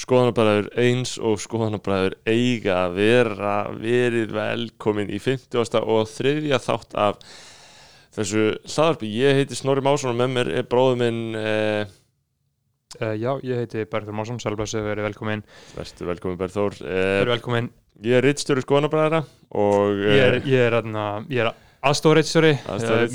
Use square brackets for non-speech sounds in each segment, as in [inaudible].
skoðanabræður eins og skoðanabræður eiga að vera verið velkomin í 50. og þriðja þátt af þessu hlaðarpi. Ég heiti Snorri Másson og með mér er bróður minn eh, Uh, já, ég heiti Berður Másson, sælblössu, verið velkomin Vertu velkomin Berþór eh, Verið velkomin, Ég er rittstjóri skoðanabræðara og ég er, eh, ég er, aðna, ég er Aðstoðarritstjóri.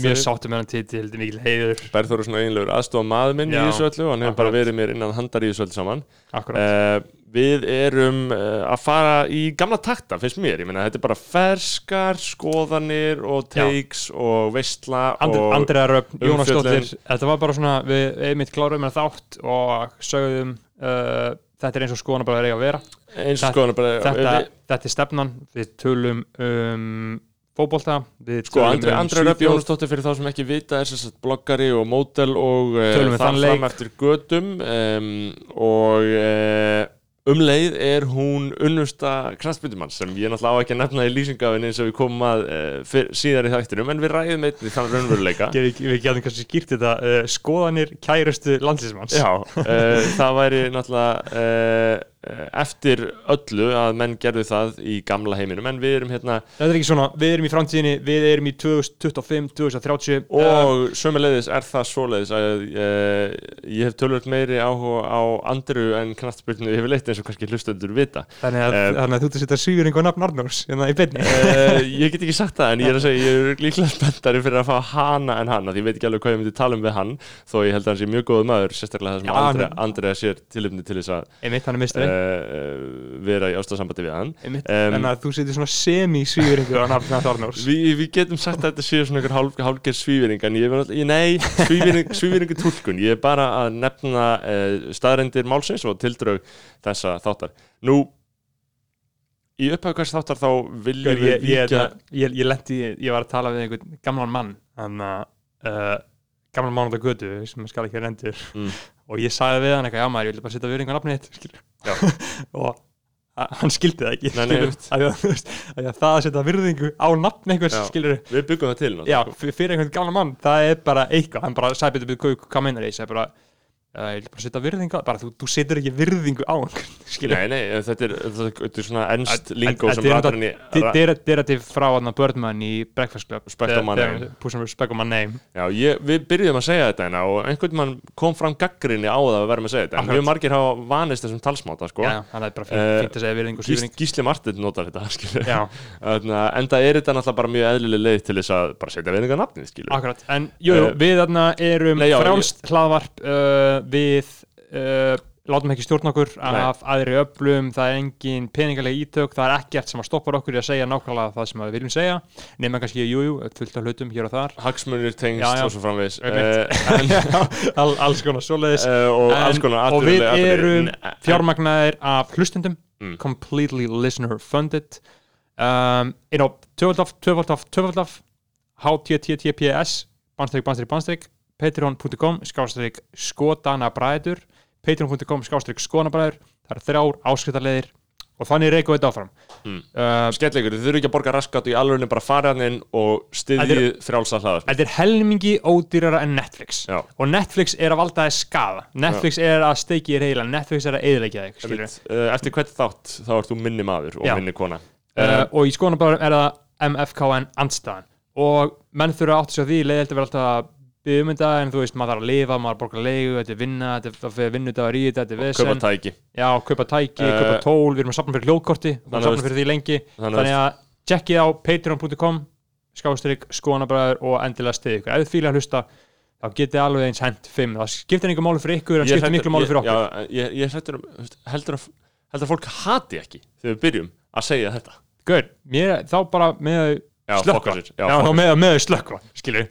Mjög sáttum með hann þetta er mikil heiður. Berþór er svona einlegur aðstofa maður minn í Já, þessu öllu og hann hefur bara verið mér innan handar í þessu öllu saman. Uh, Við erum uh, að fara í gamla takta, finnst mér. Ég meina, þetta er bara ferskar skoðanir og takes og veistla And, og Andrea Röfn, Jónas. Stóttir Þetta var bara svona, við einmitt kláruðum með þátt og sögðum uh, Þetta er eins og skoðan bara eiga að vera. Eins og skoðanabræðara þetta, þetta er stefnan, við tölum um fótbolta. Við Sko, Andri, Andri Röpp Svíþjóð. Jónsdóttir fyrir þá sem ekki vita er sagt bloggari og mótel og uh, þar fram eftir gödum um, og uh, um leið er hún unnusta kraftbyndumann sem ég náttúrulega á ekki að nefna í lýsingafinni eins og við komum að uh, síðar í þættinum en við ræðum einnig þann raunveruleika. Við getum kannski skýrt þetta skoðanir kærustu landslýsmanns Já, það væri náttúrulega eftir öllu að menn gerðu það í gamla heiminum. En við erum hérna Þetta er ekki svona, við erum í framtíðinni, við erum í 2025, 2030 uh, og sömuleiðis er það svoleiðis að uh, ég hef tölvöld meiri áhuga á andru en knattspyrnu yfir leitt eins og kannski hlustendur vita. Þannig, að, eh, þannig að þú ert að setja svífing og nafn Arnórs hérna í beinni. Uh, ég get ekki sagt það en ég er að [laughs] segja ég er líklega spenntari fyrir að fá hana en hann af því ég veit ekki alveg hvað ég myndi tala um við hann þó ég held að hann sé mjög góðu maður sérstaklega það sem Já, Andrea, hann- Andrea sér tilumni til þess að er uh, vera í ástasambandi við hann. Em, þannig að þú setja svona semi-svífing og nafn Arnórs Vi, við getum sagt að þetta séu svona einhver hálf, hálfgerð svífyring en ég, er náttúrulega- ég nei, svífyring, [laughs] svífyringu tólkun ég er bara að nefna uh, staðrendir málsins og tildrög þessa þáttar. Nú í upphæðkvæmst þáttar þá viljum við ég, ég, víkja ég, ég lendi, ég var að tala við einhvern gamlan mann. Þannig að uh, gamlan mann á götu sem skal ekki endur Mm. Og ég sagði við hann eitthvað, já maður, ég vil bara setja virðing á nafnið þitt [laughs] og hann skildi það ekki Nei, nei, skilur, að, að, það að setja virðingu á nafn einhvers skilur við byggum það til já, fyrir einhvern gamla mann það er bara eitthvað, hann bara sagði betur betur hvað meinar ég, ég sagði bara ég vil bara setja virðingu á, bara þú, þú setur ekki virðingu á [laughs] nei, nei, þetta er, þetta er svona ennst að- sem þetta er ratar henni Þetta er derativ frá Birdman í Breakfast Club Já, ég, við byrjuðum að segja þetta hérna og einhvern mann kom fram gaggrinni á það að vera með að segja þetta. Mjög margir hafa vanist þessum talsmáta sko. Eh, sýfing Gísli Martin notar þetta [laughs] en það er þetta náttúrulega bara mjög eðlileg leið til þess að bara setja nafnið skilur. akkurat. En jú, Eh, við erum frjálst hlaðvarp uh, Við uh, látum ekki stjórn okkur af aðri öflum Það er engin peningalega ítök Það er ekkert sem að stoppar okkur í að segja nákvæmlega það sem við viljum segja Nefna kannski, jú, jú, fullt af hlutum hér og þar. Hagsmunir tengst Já, já. og svo framvegis. Einmitt. [laughs] uh, all, Alls konar svoleiðis. Uh, og En- og við erum fjármagnaðir af hlustendum Mm. completely listener funded. Um, inn á töfaldaf, töfaldaf, töfaldaf https bannstrík, bannstrík, bannstrík patreon.com skástrík skotanabræður. Patreon.com skástrík skotanabræður. Það eru þrjár áskriftarleðir og þannig reykum við þetta áfram. Mm. uh, Skellegur, þið þurfu ekki að borga raskat og í alveg bara fara hann inn og styðji frjálsa hlaðast þetta er helmingi ódýrara en Netflix. Já. og Netflix er að valda þess skada Netflix er að steiki í reyla Netflix er að eðilegja þig uh, Eftir hvert þátt þá ert þú minni maður og Já. minni kona. Uh, og í skoðanabræðum er það MFKN andstæðan og menn þurfa átt sér því leiðilegt að vera alltaf byggja um þetta en þú veist, maður þarf að lifa, maður borgar leigu þetta er vinna, þetta er- vinnudagar í þetta þetta er Kaupa vesen, tæki. Já, kaupa tæki, Eh, kaupa tól við erum að safna fyrir hljóðkorti, við erum að veist- fyrir því lengi. Þannig að tjekkið á patreon.com skástrík, skoðanabræður og endilega stiði ykkur, ef þið fýla að hlusta þá getið alveg eins hent fimm. Það skiptir einhver máli fyrir ykkur en skiptir hræddur- miklu máli fyrir okkur. Já, ég, ég hræddur, um, heldur, að, heldur að fólk hati ekki þegar við byrjum að segja þetta. Mér, þá bara með slökva með, með slökva, skilju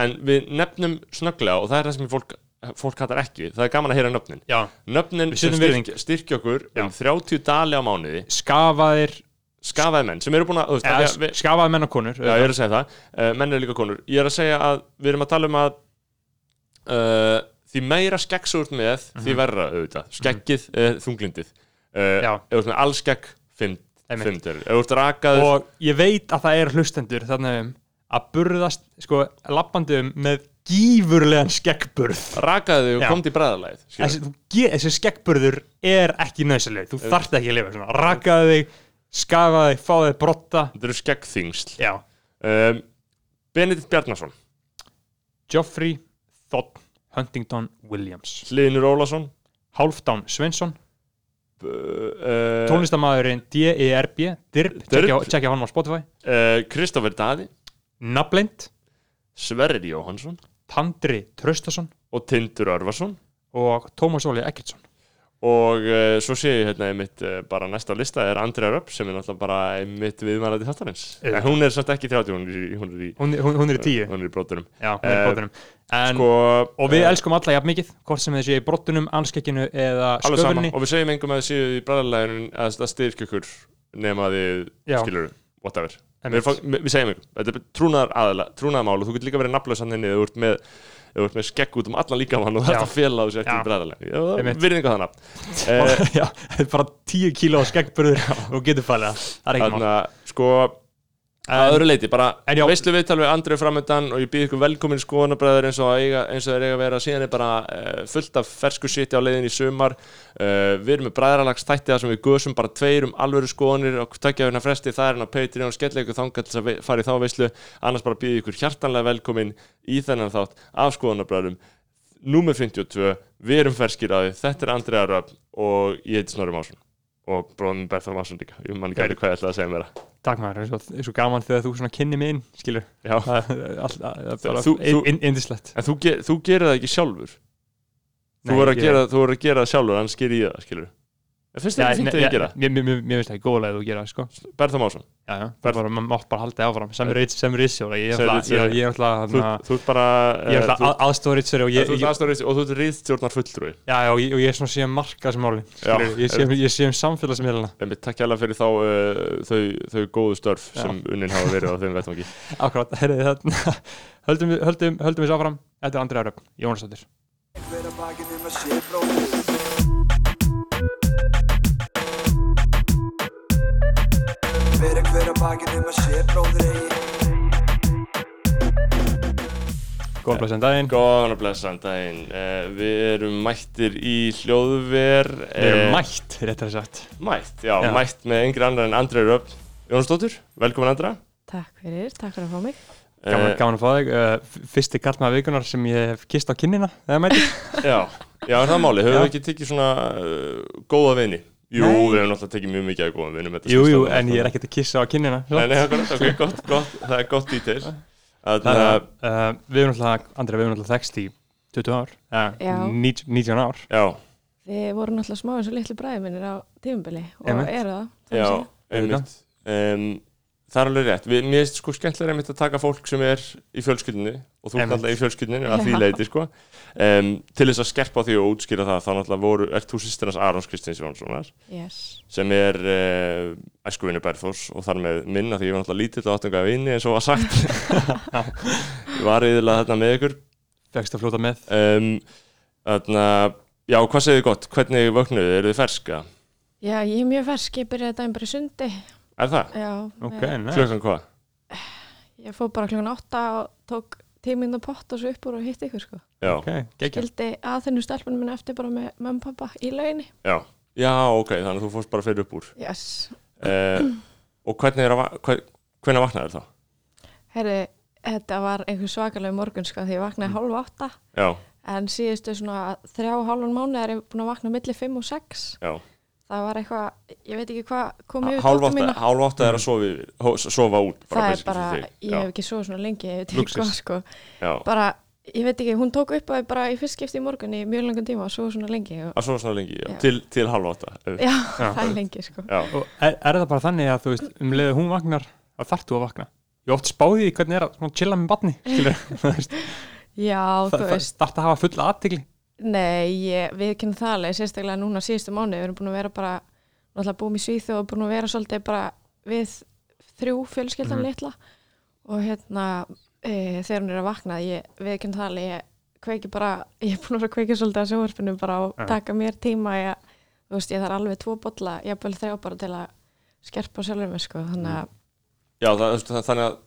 en við nefnum snögglega og það er það sem fólk, fólk hattar ekki það er gaman að heyra nöfnin. Já. nöfnin sem styrk, styrkja okkur já. um 30 dali á mánuði. Skafaðir skafaði menn sem eru búin að ja, skafaði menn og konur já, ég er að segja það, uh, menn eru líka konur. Ég er að segja að við erum að tala um að uh, því meira skegg svo út með mm -hmm. því mhm. verra auðvitað. Skeggið mm -hmm. þunglindið. Uh, all skegg 5 fundur. Rakaður... og ég veit að það er hlustendur þannig um að burðast sko, lappandum með gífurlegan skekkburð rakaðu og komt í bræðalæð þessi, þessi skekkburður er ekki næsileg, þú Ef... þart ekki að lifa svona. rakaðu þig, skafaðu þig fáðu þig brotta. Þetta eru skekkþingsl um, Benedikt Bjarnason. Geoffrey Thott Huntington Williams. Hlinur Ólason Halfdán Svensson uh, tónlistamæðurinn D.E.R.B. Dirb, tjekkja hann á Spotify. Uh, Kristoffer Daði. Naflind, Sverrir Jóhansson Tandri Traustason. Og Tindur Örvason og Tómas Óli Eggertsson og uh, svo sé ég hérna einmitt uh, bara næsta lista er Andrea Röpp sem er náttúrulega bara einmitt viðmælandi þáttarins. En hún er samt ekki 30, hún er í, hún er í, hún, hún, er í tíu. Hún er í brotunum já, er í Eh, bóttunum en, sko, og við elskum alla jafn mikið hvort sem þessi í brottunum, anskekkinu eða sköfunni og við segjum engum að þið séu í bræðalæðinu að ykkur nema þið skilur whatever. Við, við, segjum ykkur, þetta er trúnaðar aðala trúnaðarmál og þú getur líka verið nafnlausan henni eða þú ert með þú ert með skegg út um allan líkamann og þetta á þessu ekki Einmitt. virðinga þannig [laughs] bara 10 kíló skeggburður og getur fælið það, er ekki mál. Sko að En- öðru leiti, bara veistlu viðtal við Andrið framöndan og ég býð ykkur velkomin skoðanabræður eins og, að þeir eiga að vera. Síðan er bara uh, fullt af fersku siti á leiðin í sumar. Uh, við erum með bræðralags þætti það sem við gösum bara tveir um alvöru skoðanir og tökja hérna fresti, það er hérna Patreon og skella ykkur þangað til að fara í þá veistlu annars bara býð ykkur hjartanlega velkomin í þennan þátt af skoðanabræðurum Númer 52, við erum ferskir að og bróðum Berþór Másson líka. Ég man ekki hvað ég ætlaði að segja mér takk maður, það er svo, er svo gaman þegar þú kynni mig inn skilur, það er það bara Þú- þú- in- indislegt en þú, þú gerir það ekki sjálfur? Nei, Þú voru að, að gera það sjálfur, annars ger ég það, skilur En finnst þetta fínt ne- að ég gera? mér, mér, mér, mér finnst ekki góðlega að þú gera sko. Berþór Másson. Já, já, það er bara, maður mátt bara halda áfram. Sem sem issjóra, ég er Sem alltaf eh, aðstofritsari og Þú ég, ert ég, aðstofrið og þú ert rýðstjórnar fulltrúi já, já, og ég, og ég er svona síðan markaðsmáli Já, ég sé, ég sé um samfélagsmiðluna En við takk alveg fyrir þá uh, þau, góðu störf sem unnin hafa verið á þeim vettvangi. [laughs] Akkurat, herrið þarna höldum, við- höldum, við áfram. Þetta er Andrið Röfn, Jónasdóttir hver að bakið um að sé bróðir eigi. Góðan blæsum daginn, Góðan blessan daginn. Uh, Við erum mættir í hljóðver við erum mætt réttar sagt, Mætt, já, Já. mætt með yngri annar en Andrei Röfn Jónsdóttur, velkomin Andra. Takk fyrir, takk fyrir að fá mig. gaman, Eh, gaman að fá þig. Uh, fyrsti kallmaða vikunar sem ég hef kist á kinnina þegar mæti, [laughs] Já, já, er það máli, höfum við ekki tekið svona uh, góða vini? Jú, Nei. við hefum náttúrulega tekið mjög mikið af góða vinum jú, jú, en ég er ekkert að kissa á kinnina Nei, nei, akkurat, ok, gott, gott, það er gott að, að uh, við erum alltaf, Andrei, við erum alltaf þekst í 20 ár, ja, Já. 19, 19 ár. Já, Þið voru náttúrulega smá eins og litlu bræði minnir á tímubili og eru það. já, einmitt. Um, Það er alveg rétt, við, mér er sko skemmtilega einmitt að taka fólk sem er í fjölskyldinu og þú Einmitt. alltaf í fjölskyldinu að því leiti, sko. Um, Til þess að skerpa því og útskýra það, þá náttúrulega voru, ert þú sýstirnas Arons Kristins Jónssonar Yes. sem er uh, æskuvinni Berðfors og þar með minna því ég var náttúrulega lítill og áttunga vinni eins og var sagt. Ég [laughs] var yfirlega þarna með ykkur. Fegst að fljóta með. Um, þarna, já, hvað segir þið gott? Hvernig vöknuðu, eru þið ferska? Já, ég er mjög fersk, ég byrjaði daginn bara sundi. Er það? Já, ok, nice. Klukkan hvað? ég fór bara klukkan átta og tók tíminn og pott og svo upp úr og hitt ykkur sko. Já, ok, geggja Skildi að þennu stelpunum minn eftir bara með mömmu og pappa í lauginni. já, já, ok, þannig að þú fórst bara fyrir upp úr Yes. uh, og hvernig er að hver, hvernig vaknaði þá? Herri, þetta var einhver svakalega morgun sko því ég vaknaði hálf átta Já, en síðustu svona þrjá og hálfan mánu er ég búin að vakna milli fimm og sex. já Það var eitthvað, ég veit ekki hvað kom yfir átta, mína. hálf átta er að sofa, yfir, hó- sofa út það er bara, ég hef ekki svo svona lengi ég veit ekki hvað sko. Bara, ég veit ekki, hún tók upp að bara í fyrst skipti í morgun í mjög langan tíma og svo svona lengi og, að sofa svona lengi, já, Já. Til, til hálf átta já, Já. það er lengi sko. Er, er það bara þannig að þú veist um leiðu hún vaknar að þarf þú að vakna? Ég oft spáði því hvernig er að chilla með batni [laughs] já, þú það veist, þarf að hafa fulla aðtigli nei, ég, við kynum það alveg sérstaklega núna síðustu mánu, við erum búin að vera bara náttúrulega búin í Svíþjóð og búin að vera svolítið bara við þrjú fjölskyldan Mhm. litla og hérna e, þegar hún er að vakna, ég, við kynum það alveg ég kveiki bara, [laughs] ég er búin að vera að kveiki svolítið að sjóvarpinu bara og Já. taka mér tíma ég, þú veist, ég þarf alveg tvo bolla ég þrjá bara til að skerpa sjálfur mig sko, þannig að já það, það, þannig að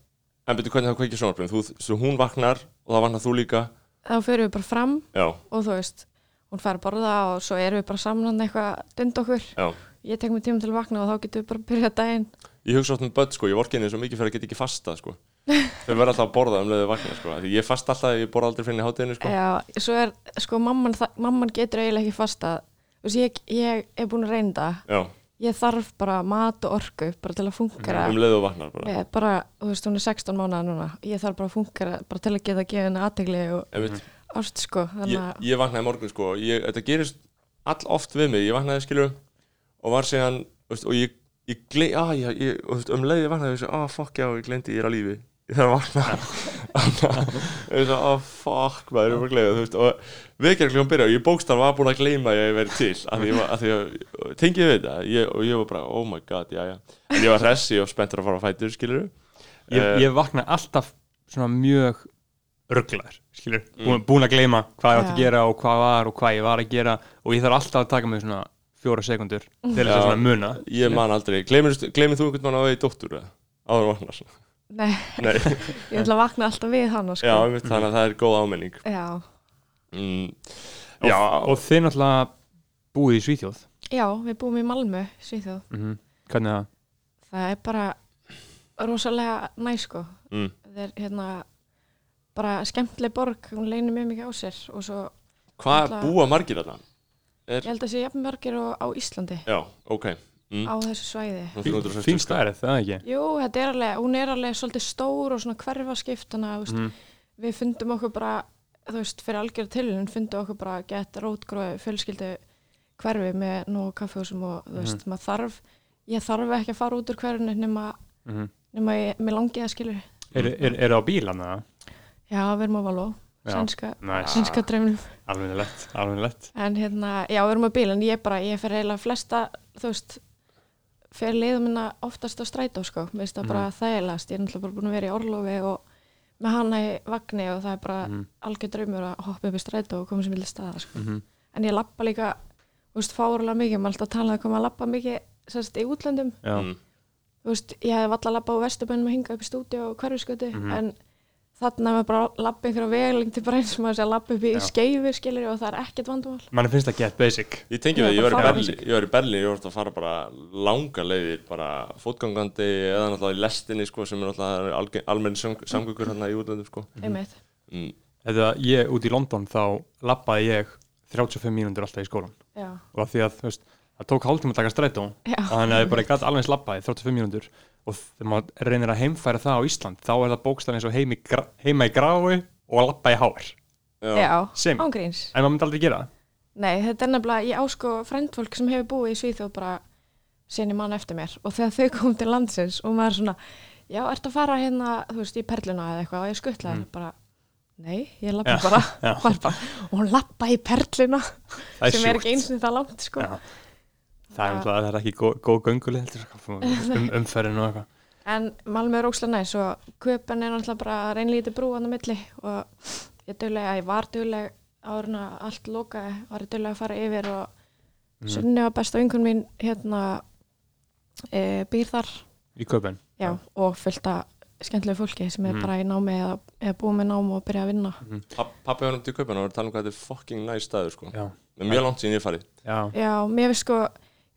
En betur hvernig það kveikir sjónvarpinu? Þú, svo hún vaknar og það vaknar þú líka þá fyrir við bara fram Já, og þú veist, hún fær að borða og svo erum við bara samlan eitthvað dund okkur. Já. Ég tek mig tíma til að vakna og þá getum við bara að byrja daginn. Ég hugsa oft með börn sko, ég vorki henni svo mikið fyrir að geta ekki fasta sko. [laughs] Þau verða alltaf að borða um leiðu vakna sko. Því ég fast alltaf, ég borða aldrei fyrir henni hátæðinu sko. Já, svo er, sko, mamman, mamman getur eiginlega ekki fasta þú veist, ég, ég er búin að reynda Já, ég þarf bara mat og orku bara til að fungera um leiðu vaknar bara. Ég, bara, þú veist, hún er 16 mánuða núna. Ég þarf bara að fungera, bara til að geta gefa henni aðtegli og ást, sko ég, að, ég vaknaði morgun sko ég, Þetta gerist all oft við mig. Ég vaknaði skilur og var síðan veist, og ég, ég gley, að, ég, ég, og, veist, um leiði vaknaði og ég segi, að fuck já, ég gleymdi ég er á lífi. Ég þarf að vakna. [laughs] Ég segi, að fuck maður, ég er bara að veist, og vekjarkljóðum byrja og ég bókstaf var búin að gleyma að ég verið til af því, því að tengið við þetta ég, og ég var bara, oh my god, já já. En ég var hressi og spenntur að fara á fætur skilur ég, ég vakna alltaf svona mjög rugglar, skilur, búin, búin að gleyma hvað ég átti að Já. gera og hvað var og hvað ég var að gera og ég þarf alltaf að taka mig svona fjóra sekundur til þess Já. að svona muna ég man aldrei, gleymir, gleymir þú einhvern mann á vegi dóttur eða? áður en vaknar nei, Nei, [laughs] ég ætla að vakna alltaf við hann já, sko. einmitt, þannig að það er góð ámenning já, mm, og, Já, og þið náttúrulega búið í Svíþjóð? Já, við búum í Malmö Svíþjóð, mm hvernig það? Það er bara rosalega næ, sko. Mm, það er hérna bara skemmtileg borg, hún leynir mjög mikið á sér og svo, Hvað Alla- búa margir þarna? ég held að sé jafn mörgir á, á Íslandi. Já, ok. Mm. á þessu svæði. Nú 360 fín stærð, það ekki? Jú, þetta er alveg, hún er alveg svolítið stór og svona hverfaskipt þannig að mm. við fundum okkur bara þú veist, fyrir algjör tilhjörn fundum okkur bara gett rótgrói fjölskyldu hverfi með nógu kaffehúsum og þú veist, maður þarf ég þarf ekki að fara út úr hverfinu nema, Mm. nema ég, mér langi að skilur er, það á bílan eða? Já, við erum á Való, sænska Næs, sænska dreifnum, alveg lett, alveg lett. En hérna já, við erum á bíl, en ég bara, ég fer eiginlega flesta, þú veist fer leiðum minna oftast á strætó sko, finnst það bara þægilegast. Ég er náttúrulega bara búin að vera í orlofi og með hana í vagni og það er bara Mhm. algjör draumur að hoppa upp í strætó og koma sem vilja staða sko. Mhm. en ég lappa líka þú veist, fárulega mikið, maður alltaf að tala um að koma að lappa mikið sérst í útlöndum mm. þú veist, ég hef alltaf lappa á vesturbænum að hinga upp í stúdíu og hverfiskötu Mhm. en þarna er maður bara lappa einhverja vegling til bara eins og maður sé að lappa upp í Já. skeifu skilur og það er ekkert vandamál. Mann finnst það get basic. Ég tengi við, ég var, í Berlín, ég var í Berlín, ég var að fara bara langa leiðir, bara fótgangandi eða náttúrulega í lestinni sko, sem er náttúrulega almenn samgöngur hérna í útlöndum sko. einmitt, mm. Þegar ég út í London þá lappaði ég 35 mínútur alltaf í skólan já, og af því að þú veist, það tók hálftíma að taka strætó þannig að ég bara gæti alveg eins lappaði 35 mínútur og þegar maður reynir að heimfæra það á Ísland þá er það bókstæðan eins og heim í gra- heima í grái og lappa í hár Já. já, Sem. ángríns en maður myndi aldrei gera það Nei, þetta er nefnilega, ég ásko frændfólk sem hefur búið í Svíþjóð bara sinni mann eftir mér og þegar þau kom til landsins og maður er svona, já, ertu að fara hérna, þú veist, í perluna eða eitthvað og ég skuttlaði Mm. bara, nei, ég lappa Já, [laughs] bara, bara og hún lappa í perluna sem er sjúkt. ekki eins og það langt, sko Já. Það er, það er ekki góð, góð göngulið [laughs] um, umferðin og eitthvað. En Malmö er ókslega næs og köpen er náttúrulega bara reynlítið brú á milli og ég duglega, ég var en að allt lokaði, var ég duglega að fara yfir og Mhm. Sunni var besta vingun mín hérna e, býr þar. Í köpun já, og fullt af skemmtilegu fólki sem er Mhm. bara í námi eða, eða búið með námi og byrja að vinna. Papp- Pappi var um til kaupana og var að tala um hvað þetta er fucking næst staður sko. já, með mjög langt síðan ég farið. Já, já, mér finnst sko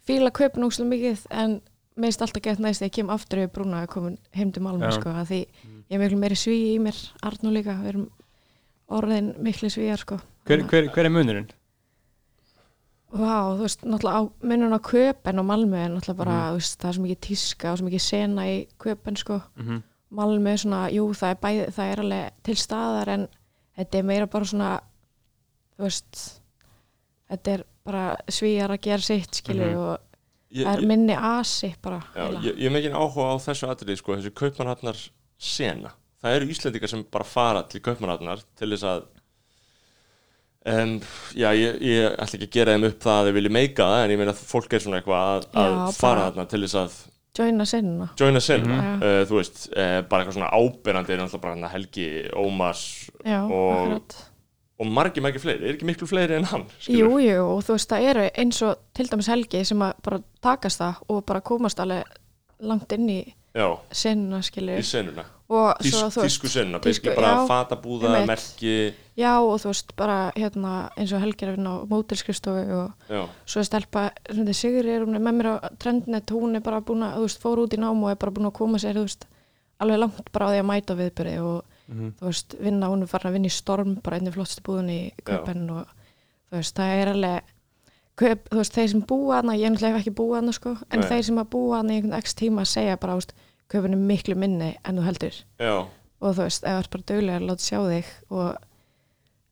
fíla kaupin úkslega mikið en mér finnst alltaf gett næst þegar ég kem aftur yfir brúna að komin heim til Malmö sko, að því ég er miklu meiri sví í mér Arnú líka, við erum orðin miklu svíjar sko. Hver, hver, hver er munurinn? Vá, þú veist, náttúrulega á munun á köpen og Malmö er náttúrulega bara, þú veist, það er svo mikið tíska og svo mikið sena í köpen sko. Mm -hmm. Malmö er svona, jú, það er bæði, það er alveg til staðar en þetta er meira bara svona, þú veist, þetta er bara svíjar að gera sitt, skilur, Mhm. og ég, það er minni asi bara. já, ég, ég hef mikið áhuga á þessu atriði sko, þessi kaupmannhafnar sena það eru Íslendingar sem bara fara til kaupmannhafnar til þess að Um, já, ég, ég ætla ekki að gera þeim upp það að þau vilja meika það en ég meina að fólk er svona eitthvað að, að Já, fara bara- þarna til þess að Joina sinna. joina sin Mhm. uh, þú veist, uh, bara eitthvað svona ábyrrandi er náttúrulega bara hérna Helgi, Ómars Já, Og- akkurat. Og margir, margir fleiri, er ekki miklu fleiri en hann Jú, jú, og þú veist, það eru eins og til dæmis Helgi sem að bara takast það og bara komast alveg langt inn í já, sinna, í skilur, senuna. Og Tís, svo þú veist tísku sinna, tísku, bara já, fatabúða, einmitt. merki. Já og þú veist bara hérna eins og helgir að vinna á mótilskristofu og já, svo er stelpa Sigri er er með mér á trendnet hún er bara búin að, þú veist, fór út í nám og er bara búin að koma sér, þú veist, alveg langt bara á því að mæta viðbyrði og Mhm. þú veist, vinna, hún er farin að vinna í storm bara einnig flottstu búðun í köpen og þú veist, það er alveg köp, þú veist, þeir sem búa hana, ég hef ekki búa hana sko, en Nei. þeir sem að búa hana í einhvern x tíma segja bara, þú veist, köpun er miklu minni en þú heldur já, og þú veist, ef þú ert bara duglega að láta sjá þig og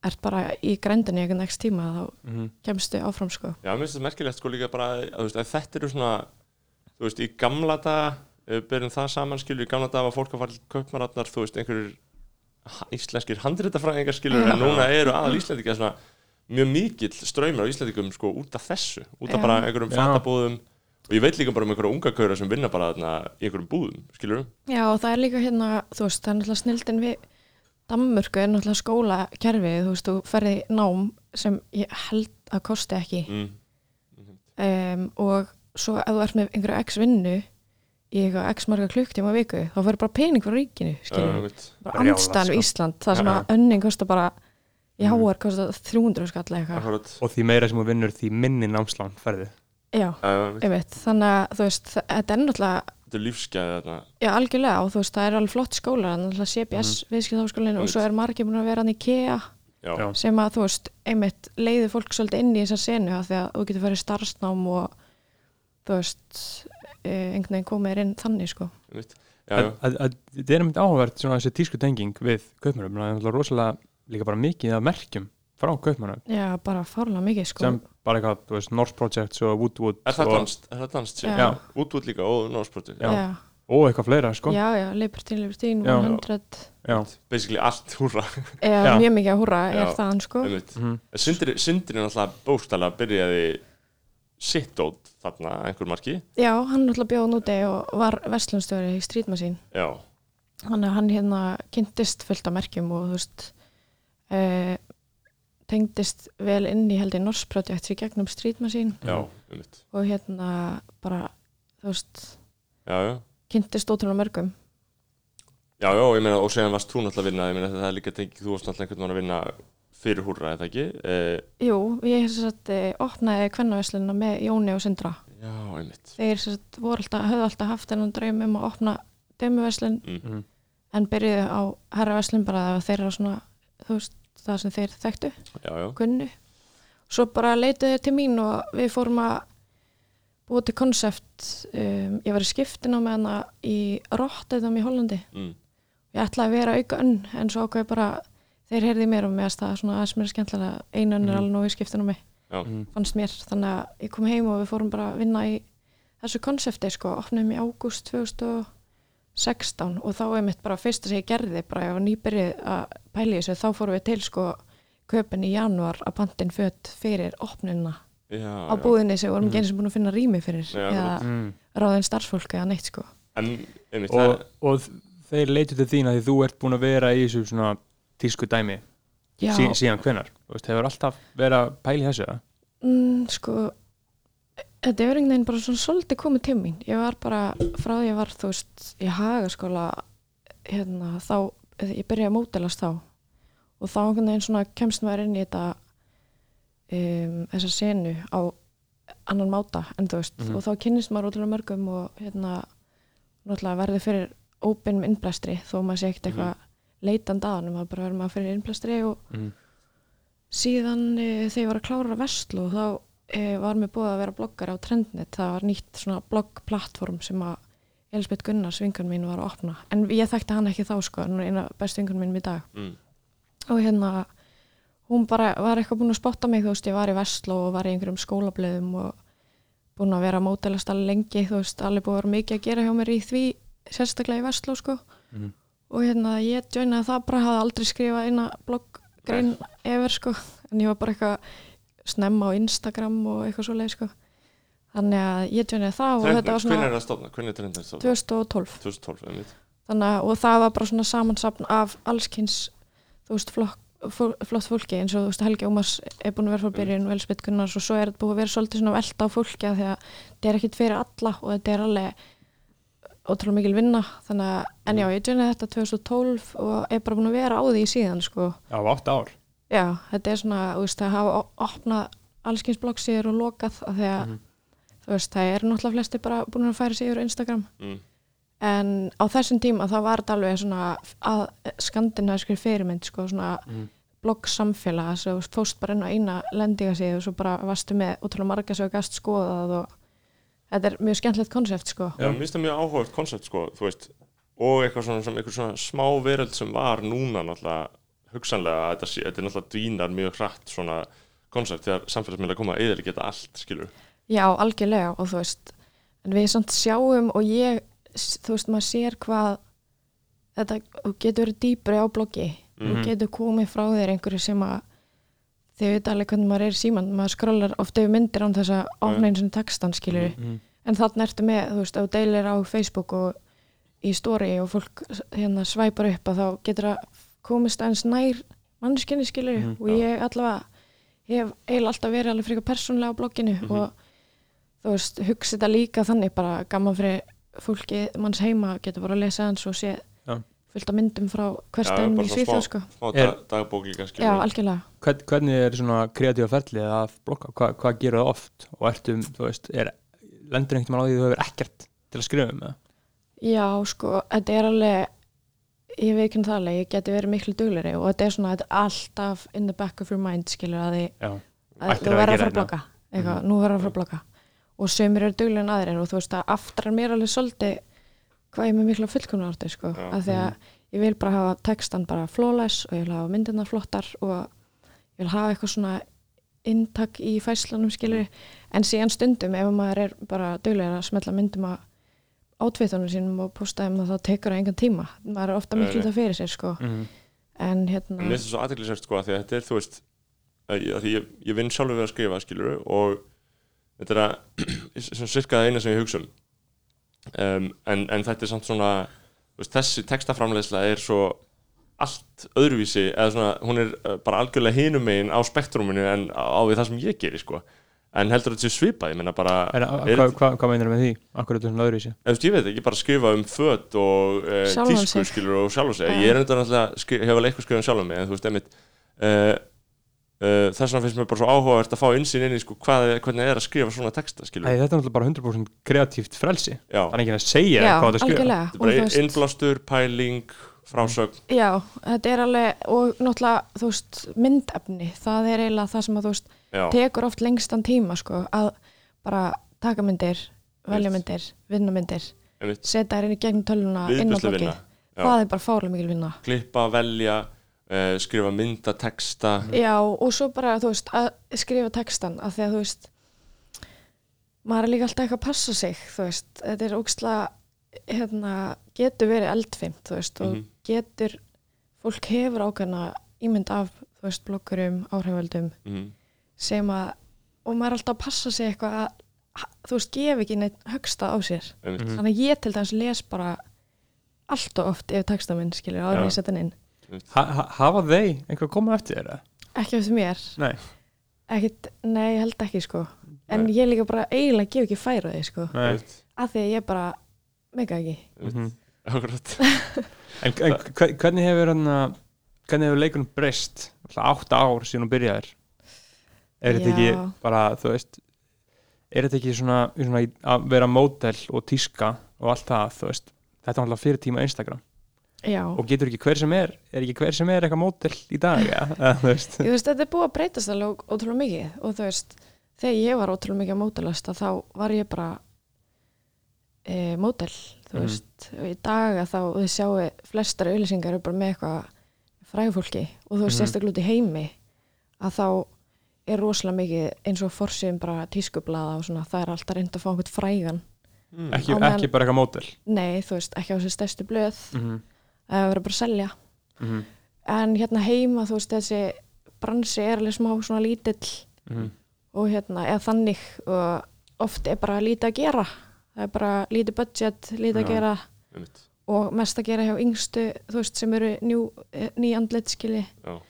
ert bara í grændinni í einhvern x tíma þá Mhm. kemstu áfram sko já, mér finnst þetta merkilegt sko líka bara, að, þú veist, að þetta eru svona þú veist, í gamla daga byrjum það saman, skilur, í gamla daga var fólk að fara til kaupmaratnar, þú veist, einhverjur íslenskir handritafræðingar, skilur en núna eru aðal íslendingar svona mjög mikill ströymur á íslendingum sko út af þessu, út af Já. bara einhverjum Já. fatabúðum og ég veit líka bara um einhverja unga kaura sem vinna bara þarna í einhverjum búðum, skilur Já, og það er líka hérna, þú veist, það er náttúrulega snildin við Danmörku er náttúrulega skólakerfið, þú veist, þú ferði nám sem ég held að kosti ekki mm. um, og svo ef þú ert með einhverju x í eitthvað x marga klukktíma viku, þá ferði bara pening frá ríkinu, uh, við, bara Brjálað, andstæðan sko. við Ísland, það sem Já. að önning kostar bara, í Mhm. HR kostar 300 skall eða eitthvað, og því meira sem þú vinnur því minni námslán ferði já, uh, ég veit, þannig að þú veist, þetta er náttúrulega þetta er lífsgæði þarna Já, algjörlega og þú veist, það er alveg flott skólar en alltaf CBS mm. viðskiptáskólinu og svo er margir búin að vera hann í KEA já, Já. sem að þú veist, einmitt leiði fólk svolítið inn í þessa senu af því að þú getur farið starfsnám og þú veist einhvern veginn komið inn þannig sko að, að, að, þetta er einmitt áhugavert svona þessi tísku tenging við kaupmannum það er rosalega líka bara mikið af merkjum frá kaupmannum Já, bara fárlega mikið sko sem bara eitthvað, þú veist, Norse Projects og Woodwood er það danst, er það danst Já. Já. Woodwood líka og Norseporti Já. já, og eitthvað fleira, sko já, já, Libertine, Libertine, Já. 100 Já. basically allt húrra Já, mjög mikið að húra er þaðan sko. Mhm. Sindri náttúrulega bókstæla byrjaði sitt út þarna einhver marki. Já, hann náttúrulega bjóð núti og var verslunstjóri í Street Machine. Já, hann, hann hérna kynntist fullt af merkjum og þú veist uh, tengdist vel inn í held í Norse Project í gegnum einmitt. Og hérna bara þú veist, já, já, kynntist ótrúlega mörgum. Já, já, ég meina og séðan varst þú náttúrulega að vinna ég meina það er líka tengið, þú varst náttúrulega einhvern veginn að vinna fyrir húrra, eða ekki eh, Jú, ég sem sagt eh, opnaði kvennaverslunina með Jóni og Sindra já, einmitt þeir sem sagt voru alltaf, höfðu alltaf haft þennan draum um að opna dömuverslun mm. Mhm. en byrjuðu á herraverslun bara að þeir eru svona þú veist, það sem þeir þekktu já, já, kunnu svo bara leituðu þeir til mín og við fórum að búa til konsept um, ég var í skiptin á með hana í Rotterdam í Hollandi mm. ég ætlaði að vera auka önn en svo ákveði bara þeir heyrði mér og mér að það svona aðeins mér skemmtilega einu önn er Mhm. alveg nógu í skiptin á mig Mhm. fannst mér þannig að ég kom heim og við fórum bara að vinna í þessu konsepti sko, opnum í ágúst 2016 og þá er mitt bara fyrsta sem ég gerði bara ég var nýbyrjuð að pæli þessu þá fórum við til sko köpun í janúar að pantin fött fyrir opnuna já, á búðinni sem vorum Mhm. ekki eins og búin að finna rými fyrir Já, eða Mm. ráðin starfsfólk eða neitt sko en einmitt, og, það, og þeir leitu til þín að því þú ert búin að vera í þessu svona tísku dæmi sí, síðan hvenar, veist, hefur alltaf verið að pæli þessu mm, sko þetta er einhvern veginn bara svona svolítið komið til mín. Ég var bara frá því ég var þú veist í hagaskóla hérna þá, ég byrjaði að mótelast þá. Og þá einhvern veginn svona kemst maður inn í þetta um, þessa senu á annan máta en þú veist Mhm. og þá kynnist maður ótrúlega mörgum og hérna náttúrulega verði fyrir óbeinum innblæstri þó maður sé ekkert eitthvað leitandi að hann maður bara verður maður fyrir innblæstri og Mm. síðan e, þegar ég var að klára Vestlu þá e, var mér búið að vera bloggari á Trendnet. Það var nýtt svona bloggplattform sem að Elisabeth Gunnars vingan mín var að opna. En ég þekkti hann ekki þá sko. Hún er eina bestu vingan mín í dag. Mm. og hérna hún bara var eitthvað búin að spotta mig þú veist. Ég var í Vestlu og var í einhverjum skólablöðum og búin að vera að mótelast alveg lengi þú veist. Alveg búið að vera mikið að gera hjá mér í því sérstaklega í Vestlu sko. Mhm. Og hérna ég joinaði það bara hafði aldrei skrifað eina blogggrein efer sko. En ég var bara eitthvað snemma á Instagram og eitthvað svo leið sko. Þannig að ég joinaði það og Trend, þetta var hvernig svona er það stofna, hvernig er trendin stofna 2012 2012, einmitt. Þannig að og það var bara svona samansapn af allskins þú veist flokk flott fólki eins og þú veist Helgi Ómars er búin að vera frá byrjun og Elspeth Gunnars og svo er þetta búið að vera svolítið svona velta á fólki að því að þetta er ekkit fyrir alla og þetta er alveg ótrúlega mikil vinna þannig að, en já, ég joinaði þetta 2012 og er bara búin að vera á því síðan sko. Já, átta ár já, þetta er svona, þú veist, það hafa opnað allskins bloggsíður og lokað af því að, Mhm. þú veist, það er náttúrulega flesti bara búin að færa yfir á Instagram mm. en á þessum tíma þá var þetta alveg svona að skandinavískri fyrirmynd sko, svona Mhm. blogg samfélag svo þú fóst bara inn á eina lendingasíðu og svo bara varstu með útrúlega marga sem þú gast skoðað og þetta er mjög skemmtilegt konsept sko. Já, mér finnst það mjög áhugavert koncept sko, þú veist og eitthvað svona, sem, eitthvað svona smá veröld sem var núna náttúrulega hugsanlega að þetta, sé- þetta er náttúrulega dvínar mjög hratt svona koncept þegar samfélagsmiðla koma að eða geta allt, skilur Já, algjörlega og þú veist en við samt sjáum og ég þú veist, maður sér hvað þetta, þú getur verið dýpri á bloggi. Mhm. þú getur komið frá þér einhverju sem að þið veit alveg hvernig maður er síman maður skrollar ofta yfir myndir án þess að opna eins og textan skilur Mhm. en þannig ertu með, þú veist, þú deilir á Facebook og í story og fólk hérna svæpar upp að þá getur að komist aðeins nær mannskinni skilur Mhm, og ég allavega hef eiginlega alltaf verið alveg frekar persónlega á blogginu Mhm. og þú veist, hugsa þetta líka þannig bara gaman fyrir fólki manns heima getur bara að lesa hans og sé Já. Fullt af myndum frá bara í Svíþjóð sko. Er- dag, dagbók líka, Já, algjörlega. Hvern, hvernig er svona kreatífa ferlið að blokka, Hva, hvað gerur það oft? Og ertu, þú veist, er, lendur einhvern veginn á því að þú hefur ekkert til að skrifa um það? Já, sko, þetta er alveg ég veit ekki það alveg, ég geti verið miklu dugleri og þetta er svona, þetta er alltaf in the back of your mind, skilur að Ættir þú að verður að fara að blogga eitthvað, Mhm. nú verður að fara að blogga og sömur eru duglegin en aðrir og þú veist að aftrar mér alveg svolítið hvað ég með mikla fullkomna orði sko, Já. af því að ég vil bara hafa textan bara flawless og ég vil hafa myndirna flottar og ég vil hafa eitthvað svona inntak í fæslanum skilur en síðan stundum ef maður er bara duglegin að smetla myndum að átvitunum sínum og posta að það tekur það engan tíma. Maður er ofta miklu það fyrir sér sko. Mhm. en hérna mér finnst það svo aðteklisert sko að því að þetta er, þú veist að að ég, ég vinn sjálfur við að skrifa, skilur og þetta er að [clears throat] sem cirka það eina sem ég hugsa um um, en, en þetta er samt svona þú veist, þessi textaframleysla er svo allt öðruvísi eða svona, hún er uh, bara algjörlega hinum megin á spektruminu en á, við það sem ég geri sko en heldur þetta sé svipað, ég menna bara Er, a, er- hvað, hvað, hvað meinar með því? Akkur er þetta svona öðru í sig? Eða, þú veist, ég veit ekki, bara skrifa um föt og Sjálfan tísku skilur og sjálf og Já. ég er náttúrulega, skri, hef alveg eitthvað skrifað um sjálf mig en þú veist, einmitt uh, uh, þess vegna finnst mér bara svo áhugavert að fá insýn inn í sko, hvað, hvernig er að skrifa svona texta skilur, Æ, þetta er náttúrulega bara 100% kreatíft frelsi. Já, Það er ekki að segja já, hvað það skrifa algjörlega. Þetta er og þú bara veist- innblástur, pæling frásögn, Já, þetta er alveg og náttúrulega, þú veist, myndefni það er eiginlega það sem að þú veist já, tekur oft lengstan tíma, sko að bara taka myndir, velja Veist. myndir vinna myndir, einmitt. setja þær inn í gegnum töluna inn á viðbjörslu bloggi, vinna Já. það er bara fárlega mikil vinna. Klippa, velja uh, skrifa mynda, texta Já, og svo bara, þú veist, að skrifa textan af því að, þú veist maður er líka alltaf eitthvað að passa sig þú veist, þetta er ógstlega hérna, getur verið eldfimt, þú veist, og Mhm. getur fólk hefur ákveðna ímynd af, þú veist, blokkurum, áhriföldum mm, sem að, og maður er alltaf að passa sig eitthvað að, þú veist, gef ekki neitt högsta á sér, einmitt. Mhm. þannig að ég til dæmis les bara allt og oft ef texta minn, skilur, áður setja hann inn ha, ha, Hafa þeir einhver komið eftir þeirra? ekki eftir mér Nei, Ekkit, nei, ég held ekki sko En Nei. ég líka bara eiginlega gef ekki færa því sko nei Af því að ég bara mega ekki. Mhm. Akkurat. [laughs] En, en hve- hvernig hefur hann að hvernig hefur leikunum breyst Alltaf átta ár síðan hún byrjaðir er þetta Já. ekki bara þú veist er þetta ekki svona, svona í- að vera mótel og tíska og allt það þú veist þetta er alltaf fyrir tíma Instagram Já, og getur ekki hver sem er er ekki hver sem er eitthvað mótel í dag ja? Ég veist, þetta er búið að breytast alveg ótrúlega mikið Og þú veist, þegar ég var ótrúlega mikið að mótelast Þá var ég bara e, mótel Þú Mhm. veist, og í dag að þá Þið sjáu flestar auðlýsingar bara með eitthvað frægufólki Og þú veist, Mhm. sérstaklega út í heimi Að þá er rosalega mikið eins og forsýðum bara tískublaða og svona, það er alltaf reynd að fá einhvern frægan Mm. ekki, Á meðan- ekki bara eitthvað mótel Nei, þú veist, ekki á þessi stærstu blöð mm -hmm. Það verður bara að selja Mm en hérna heima, þú veist, þessi bransi er alveg smá svona lítill -hmm. og hérna, eða þannig og oft er bara lítið að gera það er bara lítið budget, lítið að Já. gera einmitt og mest að gera hjá yngstu, þú veist, sem eru eh, ný andlit skili Já.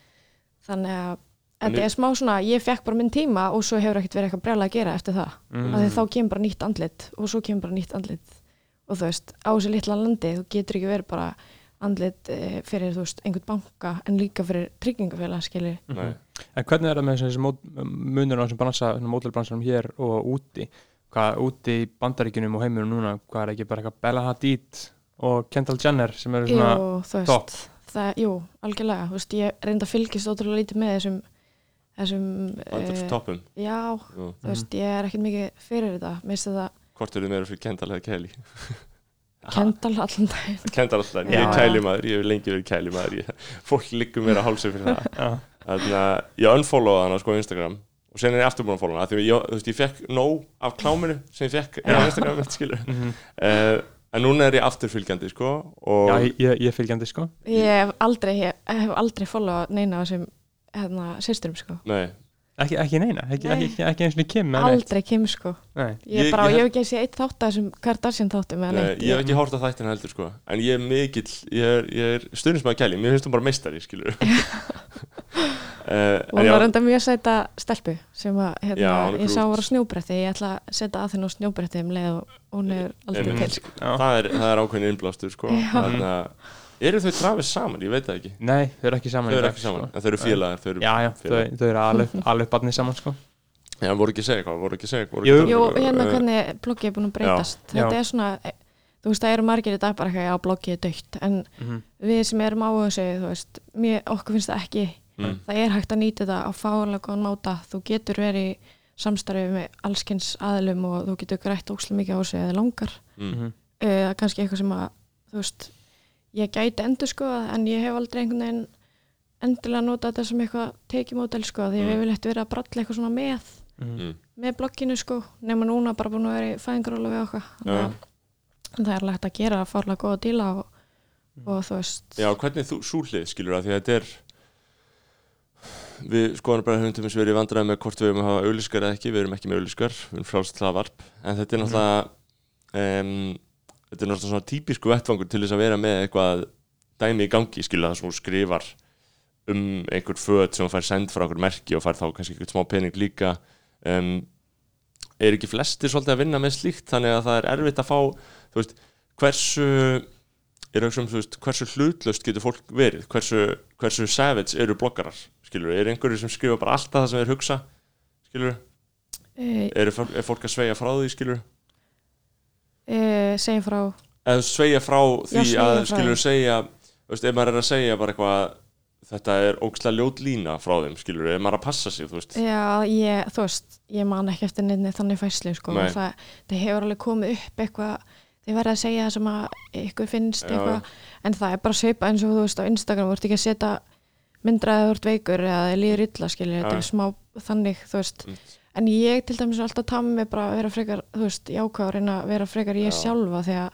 þannig að þetta er smá svona, ég fekk bara minn tíma og svo hefur ekkert verið eitthvað brjálega að gera eftir það Mm. af því þá kemur bara nýtt andlit og svo kemur bara nýtt andlit og þú veist, á þessu litla landi þú getur ekki verið bara andlit eh, fyrir, þú veist, einhvern banka en líka fyrir tryggingafélag, skilur Nei. En hvernig er það með þessi mót, munur á þessum bransa, mótelbransanum hér og úti? Hvað úti í bandaríkjunum og heiminum núna, hvað er ekki bara eitthvað Bella Hadid og Kendall Jenner sem eru svona Jú, þú veist, topp. það, jú, algjörlega þú veist, ég reynda að fylgist ótrúlega lítið með þessum þessum, eh, toppum já, Jú. þú veist, ég er ekkert mikið fyrir þetta, mér finnst þetta Hvort eru þið meira fyrir Kendall eða Kelly? Kendal allan daginn. [laughs] Kendall alltaf, en ég er kælimaður, ég hef lengi verið kælimaður Fólk liggum mér að hálsa fyrir það. Já. Þannig að ég unfollowaði hana sko á Instagram. Og sen er ég aftur búin að followa hana af því að ég, þú veist, ég fekk nóg af kláminu sem ég fekk á Instagram mitt, skilur. Mhm. uh, En núna er ég afturfylgjandi sko og Já, ég, er fylgjandi sko. Ég hef aldrei, ég hef aldrei followað neina af þessum hérna, systurum sko. Nei, Ekki, ekki neina, ekki, Nei. ekki, ekki eins og Kim aldrei Kim sko. Nei. ég, bara, ég ég, hef- ekki séð eitt þátt af þessum Kardashian þáttum nei neitt. Ég hef ekki hórt á þættina heldur sko. En ég er mikill, ég er, ég er stundismæði Kelly. Mér finnst hún bara meistari, skilur uh, [laughs] og hún var enda mjög sæta stelpu sem að hérna, Já, hún ég sá grút. var á snjóbretti. Ég ætla að setja að þennu á snjóbretti um leið og hún er aldrei til sko. Það, er, það er ákveðin innblástur sko. Þannig að Eru þau trafis saman? Ég veit það ekki Nei, þau eru ekki saman Þau eru ekki saman, sko. en þau eru félagar Þau eru, Já, já, þau, félagar. þau eru alveg, [laughs] alveg barnið saman sko Já, voru ekki að segja eitthvað, voru ekki að segja eitthvað voru Jú. ekki um hérna eh, hvernig bloggið er búin að breytast Já. þetta Já. er svona, eh, þú veist, það eru margir í dag bara eitthvað, já, bloggið er dögt en Mhm. við sem erum á þessu, þú veist mér, okkur finnst það ekki Mm. það er hægt að nýta þetta á fálega góðan máta þú getur verið í samstarfi með allskins aðlum og þú getur grætt óslega mikið á þessu eða langar Mm. Mhm. uh, kannski eitthvað sem að þú veist, ég gæti endur sko en ég hef aldrei einhvern veginn endilega nota þetta sem eitthvað tekimódel sko því Mm. við viljum verið að bralla eitthvað svona með Mhm. Mm. með blogginu sko nema núna bara búin að vera í fæðingaróla við okkar að það er lægt að gera fárlega góða díla og, Mm. og þú veist Já, hvernig þú súlið skilur að því að þetta er við skoðanum bara höfum til þess að vera í vandræði með hvort við erum að hafa auðliskar eða ekki, við erum ekki með auðliskar við erum frálst hlaðvarp, en þetta er náttúrulega um, þetta er náttúrulega svona típisku vettvangur til þess að vera með eitthvað dæmi í gangi, skilur það sem þú skrifar um einhver föt sem þú fær send frá einhver merki og fær þá kannski einhvern smá pening líka. Um, er ekki flestir svolítið að vinna með slíkt? Þannig að það er erfitt að fá þú veist, hversu er auðvitað þú veist, hversu hlutlöst getur fólk verið, hversu, hversu savage eru bloggarar, skilur er einhverju sem skrifa bara alltaf það sem þeir hugsa skilur, uh, er, er fólk að sveigja frá því, skilur uh, segja frá. Eða sveigja frá því Já, að frá skilur segja, veist, ef maður er að segja bara eitthvað, þetta er ógstlega ljót lína frá þeim, skilur, ef maður er að passa sig þú veist, Já, ég, þú veist, ég man ekki eftir nefnir þannig fæslu sko. Nei. það, það hefur alveg komið upp eitthvað þið verða að segja það sem að ykkur finnst Já, eitthvað, en það er bara svipa eins og þú veist á Instagram, þú ert ekki að setja myndraðið ert veikur eða þið líður illa skilja, þetta er smá þannig, þú veist. En ég til dæmis er alltaf tama mig bara að vera frekar, þú veist, jákvæður reyna að vera frekar ég Já. sjálfa því að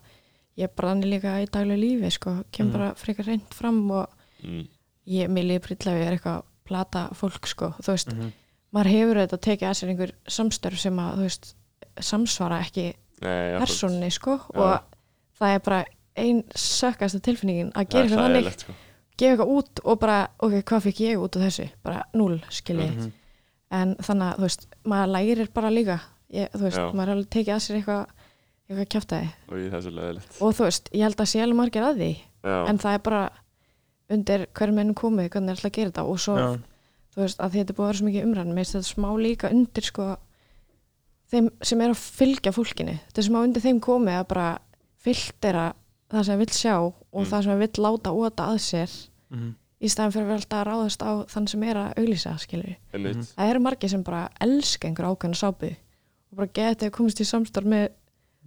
ég er bara þannig líka í daglega lífi sko, kem Mm. bara frekar reynd fram og mm, ég, mér líður brilla við er eitthvað að plata fólk sko, þú veist, Mhm. maður hefur þetta tekið að sér einhver samstörf sem að þú veist, samsvara ekki nei, persónni sko Já. og það er bara ein sökkasta tilfinningin að gera er eitthvað þannig, sko. gefa eitthvað út og bara, ok, hvað fikk ég út á þessu bara núl, skiljið Mhm. En þannig að, þú veist, maður lærir bara líka ég, þú veist, Já. maður er alveg tekið að sér eitthvað eitthvað kjáftæði og í þessu leðilegt og þú veist, ég held að sé alveg margir að því já, en það er bara undir hverjum ennum komið, hvernig er alltaf að gera þetta og svo Já. þú veist, að þetta er búið að vera svo mikið umræðan mér finnst þetta smá líka undir sko þeim sem er að fylgja fólkinu þetta er smá undir þeim komið að bara filtera það sem vill sjá og Mm. það sem vill láta óta að sér Mhm. Í staðan fyrir að vera alltaf að ráðast á þann sem er að auglýsa, skilur einmitt Mhm. það eru margir sem bara elska einhver ákveðna sápu og bara geta að komast í samstarf með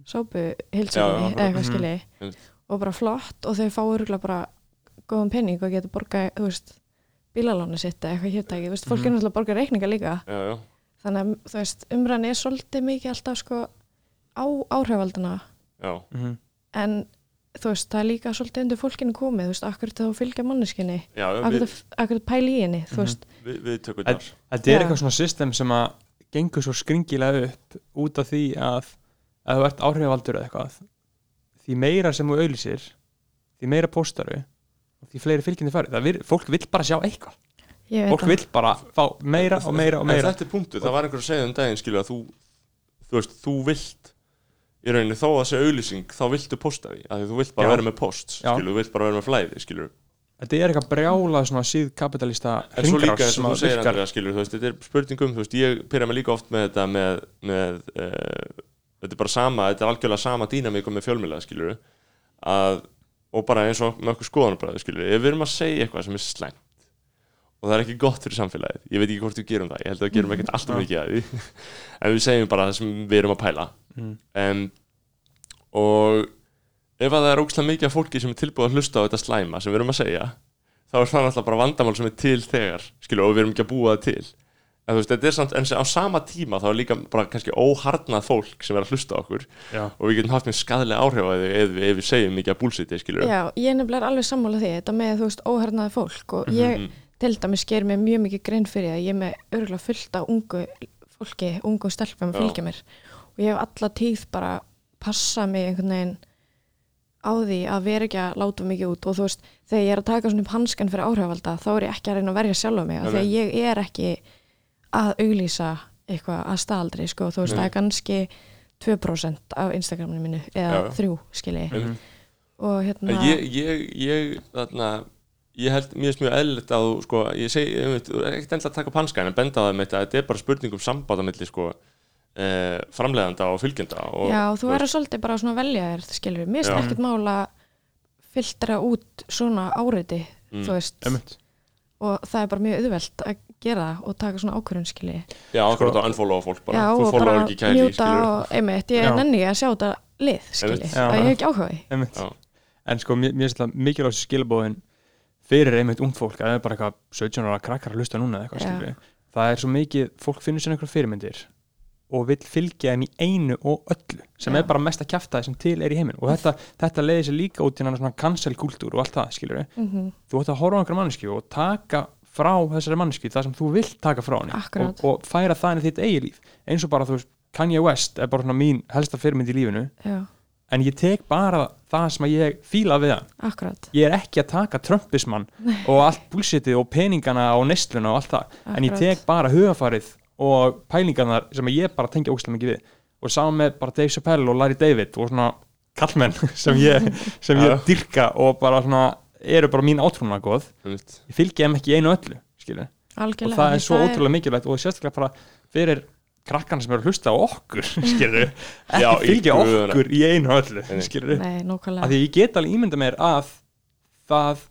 sápu já, eða eitthvað mhm. skilji Einmitt. og bara flott og þau fá örgulega bara góðan penning og geta borga, þú veist bílalánu sitt eða eitthvað hértæki, þú veist, fólk er Mhm. náttúrulega að borga reikninga líka já, já, þannig að, þú veist, umræðan er svolítið mikið alltaf sko á áhrifaldana já, Mhm. en þú veist, það er líka svolítið undir fólkinu komið, þú veist, akkur þá fylgja manneskinni akkur þetta pæli í henni, þú Mhm. veist? Við, við tökum En- þar Þetta er eitthvað svona system sem að gengur svo skringilega upp út af því að að þú ert áhrifavaldur eða eitthvað. Því meira sem þú auðlýsir því meira póstaru og því fleiri fylgjandi farið, það fólk vill bara sjá eitthvað. Fólk það. vill bara fá meira og meira og En meira. þetta er punktu, það var einhver að segja um daginn skilur að þú þú veist, þú vilt í rauninni þó að það sé auðlýsing þá viltu posta því, af því þú vilt bara Já. vera með post Já. skilur, þú vilt bara vera með flæði skilur. Þetta er eitthvað brjálað svona síðkapitalista en svo líka eins og þú segir Andrea, skilur, þú veist, þetta er spurningum, þú veist, ég pyrra mig líka oft með þetta með, með uh, þetta er bara sama, þetta er algjörlega sama dýnamíkum með fjölmjöla, skilur. Að, og bara eins og með okkur skoðanabræði, skilur, ef við erum að segja eitthvað sem er slæmt og það er ekki gott fyrir samfélagið, ég veit ekki hvort við gerum það ég held að við gerum ekkert alltaf mikið að því [laughs] en við segjum bara það sem við erum að pæla Mm. um, og ef að það er ógslag mikið af fólki sem er tilbúið að hlusta á þetta slæma sem við erum að segja þá er það náttúrulega bara vandamál sem er til þegar skilur, og við erum ekki að búa það til en þú veist, þetta er samt, en á sama tíma þá er líka bara kannski óharnað fólk sem er að hlusta á okkur Já. og við getum haft með skadlega áhrif á því ef, við- ef við segjum mikið að búlsiti, skilur Já, ég nefnilega er alveg sammála því þetta með, þú veist, óhernaði fólk og ég Mhm. til dæmis ger mér mjög mikið grein fyrir að ég er með örgulega fullt af ungu fólki, ungu stelpum að fylgja mér og ég hef alla tíð bara passa mig einhvern veginn á því að vera ekki að láta mikið út og þú veist, þegar ég er að taka svona upp hanskan fyrir áhrifalda, þá er ég ekki að reyna að verja sjálfa mig, af því Nei, að ég er ekki að auglýsa eitthvað að staðaldri, sko, þú veist, Nei. það er kannski 2% af Instagraminu mínu eða Já, já. þrjú, skilji Mhm. og hérna ég, ég, ég, þarna ég held, finnst mjög eðlilegt að sko, ég segi, ég veit, ekkert endilega að taka upp hanskan en benda á það með þetta, þetta er bara spurning um sambáta milli, sko, eh, framleiðanda og fylgjenda og, Já, þú verður svolítið bara svona velja þér, skilur Mér finnst ekkert mála filtra út svona áriti, Mm. þú veist. Einmitt. og það er bara mjög auðvelt að gera það og taka svona ákvörðun, skilji Já, akkurat að unfollowa fólk bara, Já, þú og followa bara ekki kæli, og einmitt, ég Já. nenni að sjá þetta lið, skilji Einmitt. Já. að ég hef ekki áhuga en sko, mér finnst það mikilvægt skilabóðin fyrir einmitt ung fólk að það er bara eitthvað 17 ára krakkar að hlusta núna eða eitthvað Já. skilur það er svo mikið, fólk finnur sér einhver fyrirmyndir og vill fylgja þeim í einu og öllu sem Já. er bara mesta kjaftaði sem til er í heiminn og þetta, þetta leiði sér líka út í hann svona cancel kultúr og allt það skilur mm -hmm. þú ætti að horfa á einhverja manneski og taka frá þessari manneski það sem þú vilt taka frá henni og, og færa það inn í þitt eigi líf. Eins og bara þú veist, Kanye West er bara svona mín helsta fyrirmynd í lífinu. Já, en ég tek bara það sem að ég fíla við hann. Akkurat. Ég er ekki að taka Trumpismann og allt bullshitið og peningana og nesluna og allt það. En ég Akkurat. tek bara hugafarið og pælingarnar sem að ég bara tengja ógstlega mikið við. Og saman með bara Dave Chappelle og Larry David og svona kallmenn [laughs] sem ég, sem Já. ég dyrka og bara svona eru bara mín átrúna góð. Ég fylgi þeim ekki einu og öllu og það er svo ótrúlega mikilvægt og sérstaklega bara fyrir krakkarna sem eru að hlusta á okkur [laughs] skilur, Já, ekki í fylgja okkur í einu og öllu skilur, Nei, að því ég get alveg ímynda mér að það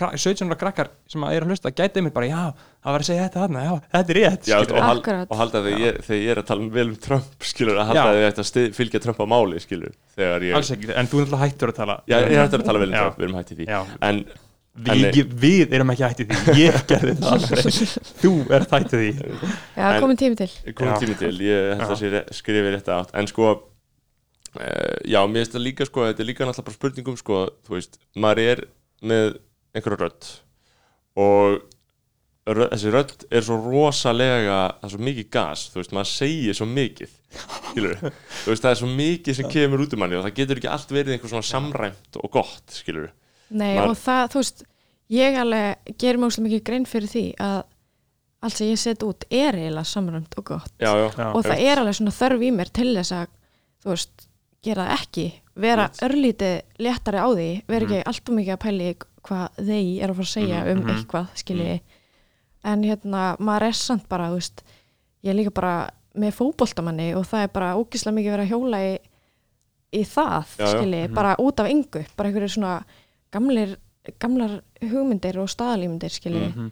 17 ára krakkar sem að er að hlusta gæti mér bara, já, það var að segja þetta þarna já, þetta er rétt, Já, og, hal, Akkurat. og halda þegar ég, þegar ég er að tala um vel um Trump, skilur, að halda þegar ég ætti að stið, fylgja Trump á máli, skilur, þegar ég, alls ekki, en þú er alltaf hættur að tala já, ég ætti að tala vel um Já. Trump, við erum hætti því, en, við, En- ég, við erum ekki hættið því, ég gerði það [laughs] þú er hættið því. Já, En- komin tími til. Komum tími til, ég held Já. að sé skrifið rétt átt, en sko, uh, já, mér finnst það líka, sko, þetta er líka náttúrulega bara spurningum, sko, þú veist, maður er með einhverja rödd. Og rödd, þessi rödd er svo rosalega, það er svo mikið gas, þú veist, maður segir svo mikið, skilur [laughs] þú veist, það er svo mikið sem kemur út um manni og það getur ekki allt verið einhver svona samræmt og gott, skilur Nei, Maður- og það, þú veist ég alveg gerir mjög mikið grein fyrir því að allt sem ég set út er eiginlega samræmt og gott. Já, já, Já. og það er alveg svona þörf í mér til þess að þú veist, gera ekki vera örlítið léttari á því vera ekki alltaf mikið að pæli hvað þeir eru að fara að segja um mhm. eitthvað skilji en hérna, maður er samt bara veist, ég er líka bara með fótboltamanni og það er bara ógislega mikið verið að hjóla í, í það Já, já. skilji, bara út af engu bara einhverju svona gamlir gamlar hugmyndir og staðalímyndir skilji Mhm.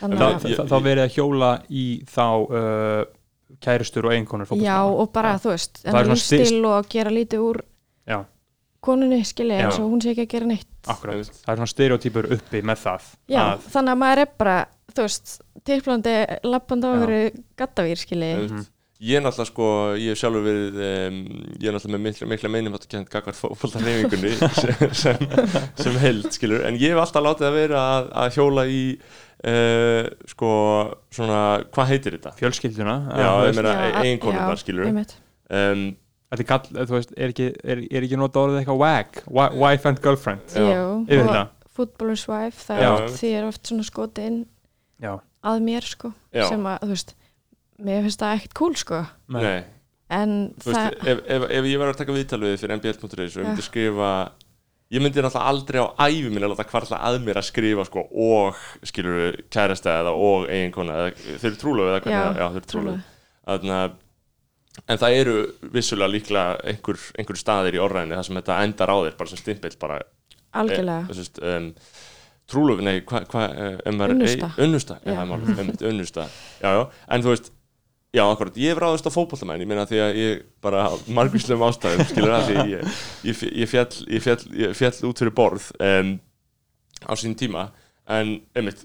þannig Það- að það, þá verið að hjóla í þá uh, kærustur og eiginkonur Já, fótboltamanna. og bara, þú veist, er svona lífstil og gera lítið úr Já. Konunni, skilji, Já. eins og hún sé ekki að gera neitt. Akkurat, það er svona stereotypur uppi með það Já, að, þannig að maður er bara, þú veist, tilblandi lappandi á Já. einhverju gattavýr, skilji. Einmitt. Ég er náttúrulega sko, ég hef sjálfur verið, um, ég er náttúrulega með mikla, mikla meinum að kænt gagvart fótboltarhefingunni [laughs] sem, sem, sem held, skilur, en ég hef alltaf látið að vera að, að hjóla í, uh, sko, svona, hvað heitir þetta? fjölskylduna Já, ég meina já, skilur. einmitt. Um, Þetta er kall, þú veist, er ekki, er, er ekki nota orðið eitthvað WAG, Wi- Wife and Girlfriend Já. Jú, Yfir og þetta. Footballer's Wife, það er því er oft svona skotið inn Já, að mér, sko, Já. sem að, þú veist, mér finnst það ekkert cool, sko. nei, en Þú veist, það, ef, ef, ef ég var að taka viðtalið fyrir mbl.is og ég myndi skrifa ég myndi náttúrulega aldrei á æfi minni láta hvarla að mér að skrifa sko og skilur kærasta eða og eiginkona eða þau eru trúlega eða hvernig Já, þau eru trúlega trúlega. Þannig að En það eru vissulega líklega einhver, einhver staðir í orðræðinni þar sem þetta endar á þér bara sem stimpill bara algjörlega e, um, trúlöf, nei, hvað hva, um, Unnusta. unnusta, já, Já. það málið, einmitt, unnusta já, já, en þú veist já, akkurat, ég hef ráðist á fótbollamenn ég meina því að ég bara margvíslegum ástæðum skilur að því ég, ég, ég, fjall, ég, fjall, ég fjall út fyrir borð um, á sín tíma en einmitt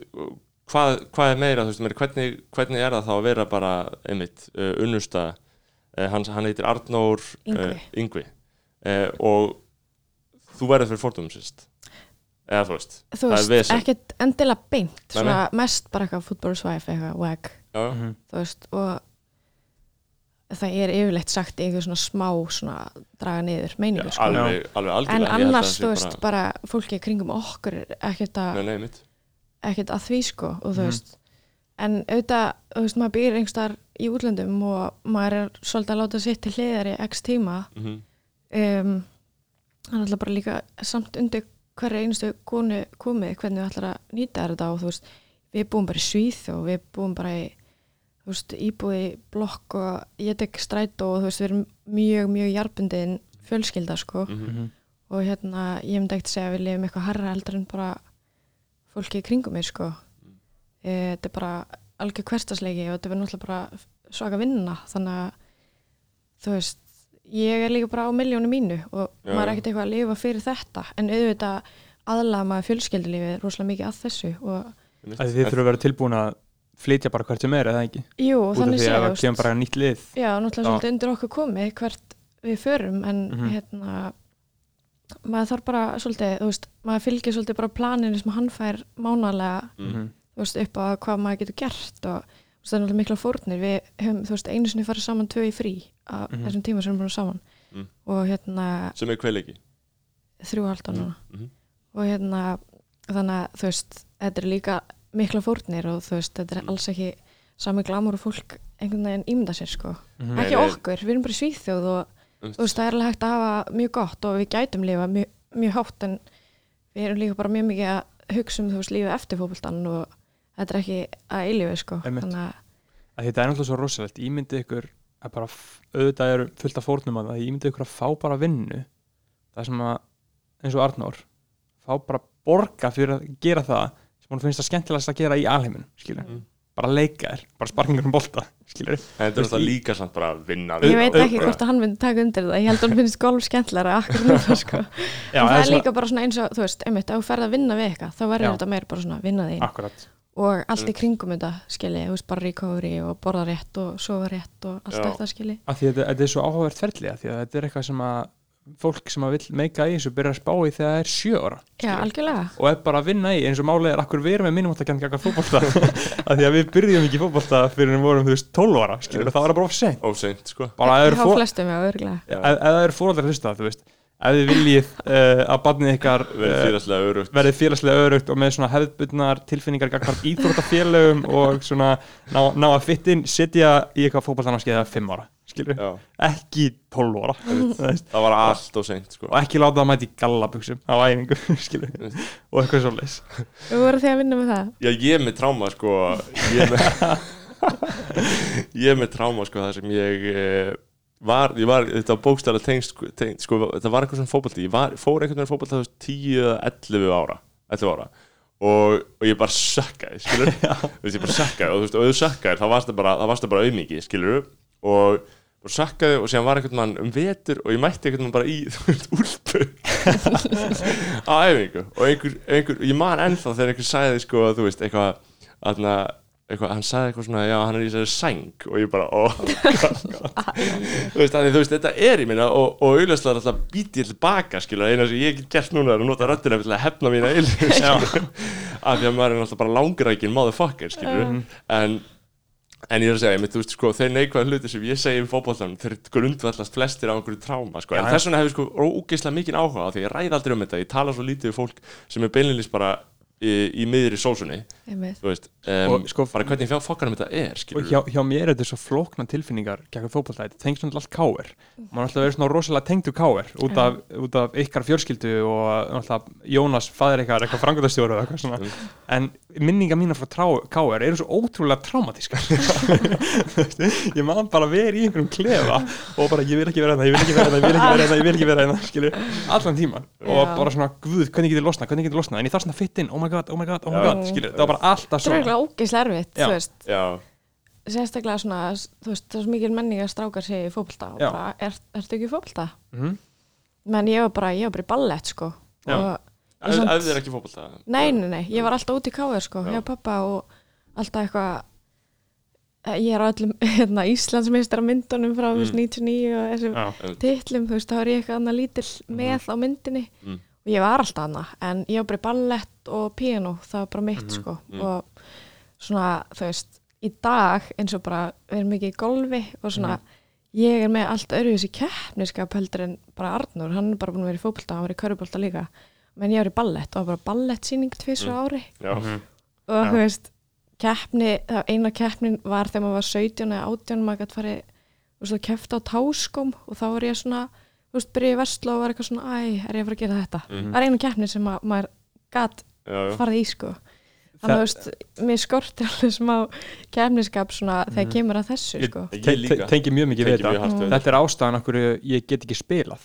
hvað, hvað er meira, þú veist, meira, hvernig, hvernig er það þá að vera bara einmitt uh, unnusta hann, hann heitir Arnór Yngvi. uh, Yngvi uh, og þú verður fyrir fórtumum sýst eða þú veist þú það er veist, vesen. ekkert endilega beint Nei, svona mest bara eitthvað fútbólsvæf eitthvað wag. Mhm. þú veist og það er yfirleitt sagt í einhver svona smá svona draga niður meiningu sko. alveg, alveg en annars, þú veist, bara, fólki kringum okkur er ekkert að, nei, nei, ekkert að því sko og þú Mhm. veist en auðvitað, þú veist, maður býr einhverstaðar í útlöndum og maður er svolítið að láta sitt til hliðar í x tíma mm -hmm. um, hann ætla bara líka samt undir hverja einustu konu komið hvernig við ætlar að nýta þetta og þú veist, við búum bara í Svíð og við búum bara í þú veist, íbúi blokk og ég tek strætó og þú veist, við erum mjög, mjög jarpundin fjölskylda sko Mhm. Mhm. og hérna, ég myndi ekkert segja að við lifum eitthvað harra heldur en bara fólki í kringum mig sko e, þetta er bara algjör hverstasleiki og þetta er náttúrulega bara svaka vinna. Þannig að þú veist, ég er líka bara á miljónu mínu og Já, maður er ekkert eitthvað að lifa fyrir þetta. En auðvitað aðlaða maður fjölskyldulífið rosalega mikið að þessu og að þið þurfum að vera tilbúin að flytja bara hvert sem er eða ekki? Jú, út af þannig því séð að það kemur bara nýtt lið. Já, náttúrulega svolítið undir okkur komið hvert við förum en Mhm. hérna maður þarf bara svolítið, þú veist maður fylgir svolítið bara planinu sem hann fær mánalega, Mhm. þú veist, upp á hvað maður getur gert og veist, það er náttúrulega mikla fórnir við höfum, veist, einu sinni farið saman tvö í frí á Mhm. þessum tíma sem við erum saman Mm. og hérna sem er kveilegi þrjú haldan núna Mhm. og hérna, þannig að þú veist, þetta er líka mikla fórnir og þú veist, þetta er Mm. alls ekki sami glamur og fólk einhvern veginn ímynda sér sko Mhm. Nei, ekki okkur, við erum bara Svíþjóð og Um, þú veist, það er alveg hægt að hafa mjög gott og við gætum lifa mjög, mjög hátt en við erum líka bara mjög mikið að hugsa um þú veist lífið eftir fótboltan og þetta er ekki að eilífi sko. Þannig að að þetta er náttúrulega svo rosalegt. Ímyndi ykkur að bara auðvitað eru fullt af fórnum að það. Ímyndi ykkur að fá bara vinnu. Það sem að eins og Arnór fá bara borga fyrir að gera það sem hún finnst það skemmtilegast að gera í alheiminum skilur, Mm. bara leika þér bara sparkingur um bolta, skilur en þetta er í- líka samt bara að vinna ég veit ekki hvort að hann myndi taka undir það. Ég held að hann finnst golf skemmtilega akkur núna [laughs] sko. Já, en það eða er svona- líka bara svona eins og þú veist, einmitt, ef þú ferð að vinna við eitthvað þá verður Já. þetta meira bara svona vinna þín akkurat og allt í kringum þetta skilji, þú veist, bara recovery og borða rétt og sofa rétt og allt þetta skilji. Að því að þetta, er svo áhugavert ferli að því að þetta er eitthvað sem að fólk sem að vill meika í þessu byrja að spá í þegar það er sjö ára já, algjörlega. Og er bara að vinna í eins og málið er akkur við erum með mínum átt að ganga fótbolta? [laughs] Að því að við byrjum ekki í fótbolta fyrir við vorum þú veist 12 ára skilur það var bara of seint. Óseint sko. Bara ef þú þið viljið uh, að barnið ykkar uh, verið félagslega örugt og með svona hefðbundnar tilfinningar gagvart íþróttafélögum og svona ná, ná að fitt inn setja í eitthvað fótboltanarskið eða 5 ára skilur Já, ekki 12 ára þú það var allt óseint sko. Og ekki láta það mæti í gallabuxum á æfingu [laughs] skilur og eitthvað svoleiðis. Við vorum því að vinna með það. Já, ég er með tráma sko. Ég er með [laughs] [laughs] Ég er með tráma sko það sem ég eh, var, ég var, þetta var bókstæla tengst, tengst sko, þetta var eitthvað svona fótbolti. Ég var, fór einhvern veginn fótbolti þú veist 10 eða 11 ára 11 ára. Og, og ég bara sökkaði skilur, [laughs] ég bara sökkaði og þú veist, og þú sökkaði þá varst það bara, það varst það bara auðmikið skilur og og sökkaði og síðan var einhvern mann um vetur og ég mætti einhvern mann bara í [laughs] þú veist, úlpu. [laughs] Á æfingu. Og einhver, einhver, ég man ennþá þegar einhver sagði sko þú veist eitthvað, aðna, eitthvað hann sagði eitthvað svona, já hann er í þessari sæng og ég bara, ó [laughs] þú veist, þannig, þú veist, þetta er í minna og, og auðvitað er alltaf býti ég tilbaka skilur, eina sem ég get gert núna er að nota röddina til að hefna mína illu [laughs] af því að maður er alltaf bara langrækin motherfucker skilur, en En ég er að segja, ég, þú veist, sko, þeir neikvæða hluti sem ég segi um fótbollanum, þeir grundvallast flestir á einhverju tráma, sko, en þess vegna hefur sko ógeðslega mikið áhuga á því ég ræði aldrei um þetta, ég tala svo lítið við fólk sem er beinlinnist bara í, í miðri sósunni veist, um, Og sko- bara hvernig fjá fokkanum þetta er hjá, hjá mér er þetta svo flókna tilfinningar gegn fótballtæði, tengst svona allt káir maður er alltaf verið svona rosalega tengdur káir út, af- út af ykkar fjölskyldu og alltaf Jónas, faðir ykkar eitthvað frangöndastjóru og eitthvað svona. En minningar mínar frá káir eru svo ótrúlega traumatískar. [laughs] Ég man bara verið í einhverjum klefa og bara ég vil ekki vera þetta, ég vil ekki vera þetta, ég vil ekki vera þetta, ég vil ekki vera þetta skilur, allan tíman og bara svona, guð, hvernig get ég losnað, hvernig get ég ég bara alltaf er svona eiginlega ógeðslega erfitt þú veist, já, sérstaklega svona þú veist, það er svo mikil menning að strákar sig í fótbolta og Já. bara, er, ertu ekki í fótbolta? Mhm. menn ég var bara, ég var bara í ballett sko Já. og ef samt- ef þið er ekki fótbolta Nei, nei, nei, ég var alltaf út í káður sko, Já. hjá pappa og alltaf eitthvað eh, ég er á öllum [laughs] hérna, Íslandsmeistar myndunum frá mm. 99 og þessum Já. titlum, þú veist, þá er ég eitthvað annað lítill með á myndinni Mm. Og ég var alltaf annað, en ég var bara í ballett og piano, það var bara mitt sko Mm. og svona, þú veist í dag, eins og bara við erum mikið í golfi og svona ég er með allt öðruvísi keppniskap heldur en bara Arnur, hann er bara búin að vera í fótbolta hann var í körubólta líka, menn ég var í ballett og var bara ballettsýning tvisur Mm. ári Mhm. og þú veist keppni, það eina keppnin var þegar maður var 17 eða 18 maður gætt farið veist, að kefta á táskóm og þá var ég svona, þú veist, byrja í Vestló og var eitthvað svona, æ, er ég að fara að gera þetta? Mhm. það er eina keppni sem að, maður já. farið í sko. Þannig að þú veist, mér skorti alveg smá keppniskap svona þegar kemur að þessu Ég- sko. Ég Te- líka. te- tengi mjög mikið við mjög þetta. þetta. Er ástæðan okkur ég get ekki spilað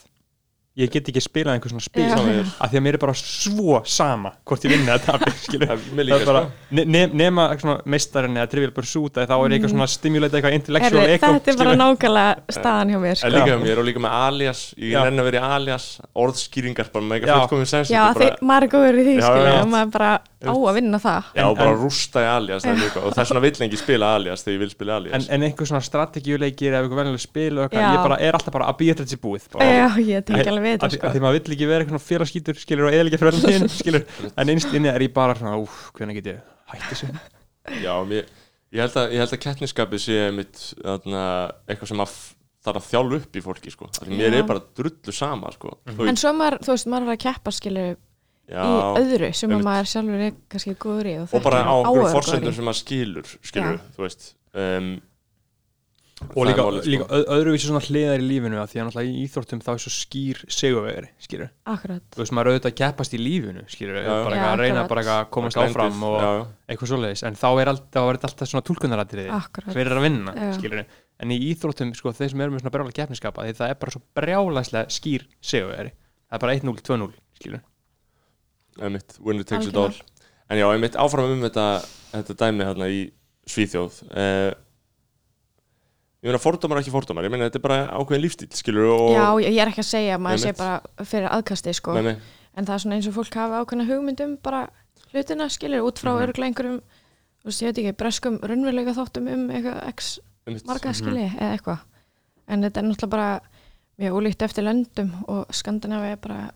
ég get ekki spilað einhver svona spil af því að mér er bara svo sama hvort ég vinni að tapi [laughs] skilur Það er mér það líka er bara, sko. ne ne nema svona meistarinn eða trivial pursuit þá er eitthvað svona stimulate eitthvað intellectual ego þetta er bara nákvæmlega staðan hjá mér sko. líka með mér og líka með alias Ég Já. renna að vera í alias Orðskýringar bara með eitthvað fullkominn sens já, þetta er maður er góður í því Já, skilur, já. og maður bara á að vinna það Já, En- bara en- rústa í alias það er líka Og þess vegna vill lengi spila alias þegar ég vil spila en, alias en einhver svona strategíuleikir eða eitthvað venjuleg spil og eitthvað, ég bara er alltaf bara að býja þetta sér búið bara. já, ég tengi alveg við þetta sko. af því maður vill ekki vera eitthvað félagskítur skilur og eðalikja fyrir allir skilur [laughs] en einst inni er ég bara svona úf, hvernig get ég hætti þessu [laughs] Já, mér, ég held að, ég held að kettniskapið sé mitt þarna, eitthvað sem að þarf að þjálfa upp í fólki sko. Mér er bara drullu sama sko. Þú- en svo maður, þú veist, maður er að keppa skilur já, í öðru sem að maður sjálfur er kannski góður í og, og bara á einhverjum að í. sem maður skilur skilur, Já. þú veist um, og það er líka, málið, sko. líka öð- öðruvísi svona hliðar í lífinu af því að náttúrulega í íþróttum þá er svo skýr sigurvegari, skilur akkurat, þú veist, maður auðvitað að keppast í lífinu skilur, Já, bara að reyna bara að komast áfram og já, já. eitthvað svoleiðis, en þá er, all, þá þetta alltaf svona tólkunaratriði, hver er að vinna skilur, en í íþróttum, sko, þeir sem eru með svona brjála keppniskapa, því það er bara svo brjálæslega einmitt, winner takes it all en já, einmitt áfram um þetta, þetta dæmi hérna í Svíþjóð uh, ég meina fordómar er ekki fordómar ég meina þetta er bara ákveðin lífstíl skilur já, ég er ekki að segja að maður sé Einmitt. bara fyrir aðkasti sko. Nei, nei, en það er svona eins og fólk hafa ákveðna hugmyndum bara hlutina skilur út frá Mhm. örglega einhverjum þú veist, ég veit ekki, breskum raunverulega þáttum um eitthvað x einmitt. marga Mhm. skilji eða eitthvað en þetta er náttúrulega bara mjög ólíkt eftir löndum og Skandinavi er bara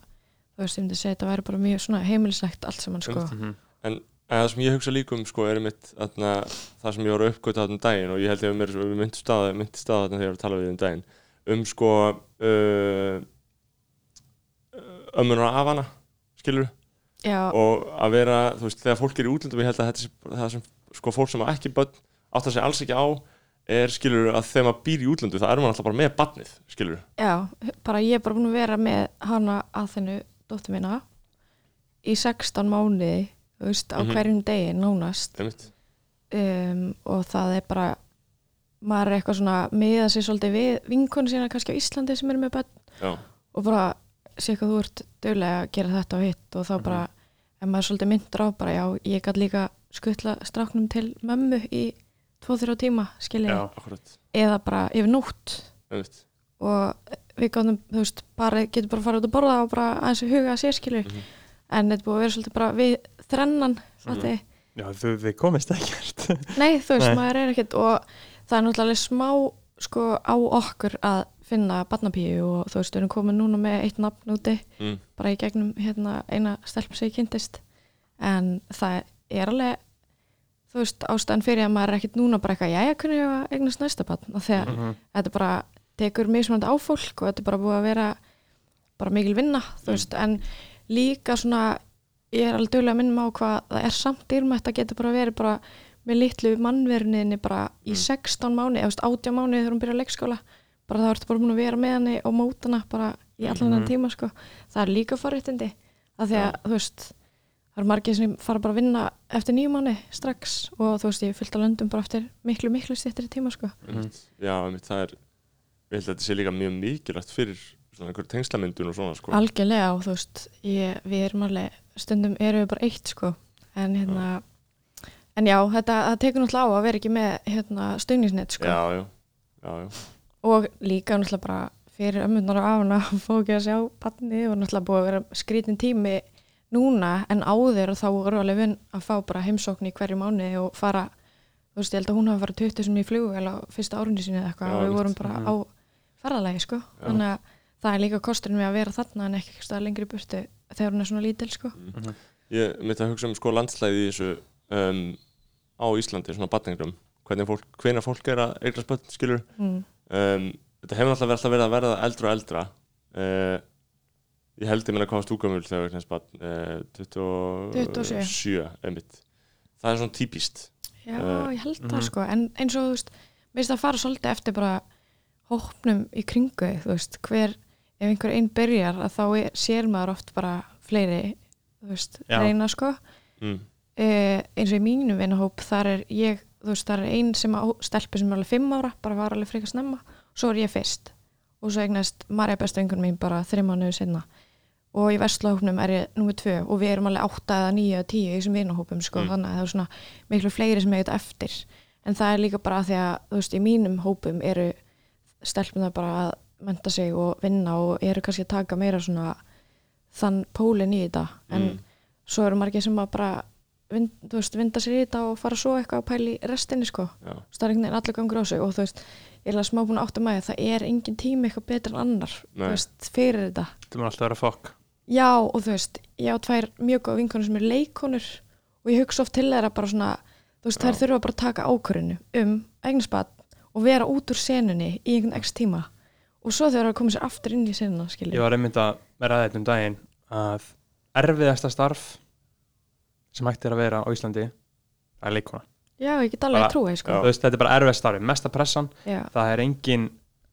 þú veist, ég myndi segja þetta væri bara mjög svona heimilislegt allt saman sko. Mhm. En það sem ég hugsa líka um sko er mitt þarna, það sem ég voru uppgöt þarna um daginn og ég held ég að mér við myndi staða, þarna þegar ég var að tala við um daginn um sko uh, ömmunar af hana skilur já, og að vera, þú veist, þegar fólk er í útlöndum ég held að þetta sé það sem sko fólk sem ekki börn átt að segja alls ekki á er skilur að þegar maður býr í útlöndu það er maður alltaf bara með barnið skilur já, bara ég er bara búin að vera með hana að þennu dóttur mína í 16 mánuði þú veist, á Mhm. hverjum degi nánast. Um, og það er bara maður er eitthvað svona miða sér svolítið við vinkonu sína kannski á Íslandi sem eru með börn já, og bara sé hvað þú ert dögulega að gera þetta og hitt og þá bara ef maður er svolítið myndur á bara já, ég gæti líka skuttla stráknum til mömmu í 2-3 tíma skilji, Já. akkurat. Eða bara yfir nótt. Einmitt, og við gáðum, þú veist, bara getur bara að fara út að borða og bara aðeins að huga að sér skilju Mhm. en þetta búið að vera svolítið bara við þrennan mm Já, þau, þau komist ekkert. [laughs] Nei, þú veist, Nei. maður er ekkert og það er náttúrulega smá sko á okkur að finna barnapíu og þú veist, við erum komin núna með eitt nafn úti, mm, bara í gegnum hérna eina stelp sem ég kynntist. En það er alveg þú veist, ástæðan fyrir að maður er ekkert núna bara eitthvað, kunni ég að eignast næsta barn? Og þegar Mhm. þetta bara tekur mismunandi á fólk og þetta er bara búið að vera bara mikil vinna, þú veist, en líka svona ég er alveg duglega að minna á hvað það er samt dýrmætt að geta bara verið bara með litlu mannverðinni bara í Mm. 16 mánu, eða 18 mánu þegar hún byrja á leikskóla, bara þá ertu bara búin að vera með henni og móta hana bara í allan mm tíma sko, það er líka forréttindi af því að, Já. þú veist það er margir sem fara bara að vinna eftir nýjum mánu strax og þú veist, ég fyllt að löndum bara eftir miklu, miklu stýttri tíma sko Einmitt. Já, einmitt, það er ég held að þetta sé líka mjög mikilvægt fyrir svona einhver tengslamyndun og svona sko. algjörlega og þú veist ég, við erum alveg, stundum erum við bara eitt sko, en hérna en já, þetta, það tekur náttúrulega á að vera ekki með hérna stöngnisnett sko. Já, já, já, já. og líka náttúrulega bara fyrir ömmunar og afuna að fá ekki að sjá panni og náttúrulega búið að vera skrítin tími núna. En áður og þá voru alveg vinn að fá bara heimsókn í hverju mánu og fara þú veist, ég held að hún hafa farið 20 sem í flugu eða fyrsta árunni sinni eða eitthvað Já, og við vorum bara á ferðalagi sko. Þannig að það er líka kosturinn við að vera þarna en ekki eitthvað staðar lengri í burtu þegar hún er svona lítil sko. Mhm. Ég myndi að hugsa um sko landslæði í þessu um, á Íslandi, svona batningrum hvernig fólk, hvenær fólk er að eignast börn, skilur mm. um, þetta hefur alltaf verið, alltaf verið að verða eldra og eldra. Uh, ég held ég meina hvað stúkamul þegar eignast barn uh, 27, 27. einmitt. Það er svona típist. Já, Eh, ég held það sko. En eins og þú veist, mér finnst það að fara svolítið eftir bara hópnum í kringu veist, hver ef einhver einn byrjar að þá er, sér maður oft bara fleiri veist, reyna sko. Mm. eh, eins og í mínum vinahóp þar er ég, þú veist, þar er ein sem á stelpi sem er alveg fimm ára, bara var alveg frekar snemma svo er ég fyrst. Og svo eignast Marja besta einhvern mín bara þreim mánuðu sinna og í vestlahópnum er ég nummið tvö og við erum alveg átta eða níu eða tíu í þessum vinahópum sko, Mm. þannig að það er svona miklu fleiri sem ég veit eftir. En það er líka bara því að þú veist, í mínum hópum eru stelpunar bara að menta sig og vinna og eru kannski að taka meira svona þann pólinn í þetta. En Mm. svo eru margir sem að bara vind, veist, vinda sér í þetta og fara svo eitthvað að pæla í restinni sko. Það er einhvern veginn allir gangur á sig og þú veist, ég er alveg smá búin að átta maður það er engin tími eitthvað betur en annar veist, fyrir þetta. Þetta mun alltaf vera fokk. Já og þú veist, ég á tvær mjög góða vinkonur sem er leikonur og ég hugsa oft til þeirra bara svona þú veist, Já. þær þurfa bara að taka ákvörðinu um eignarspat og vera út úr senunni í einhvern x tíma. Og svo þegar það komið sér aftur inn í senuna Ég skilja var einmitt að ræða þetta um daginn að erfiðasta starf sem hægt er að vera á Íslandi er leikona já, ég get alveg að því sko. Þetta er bara erfiðast starfi, mesta pressan. Já, það er engin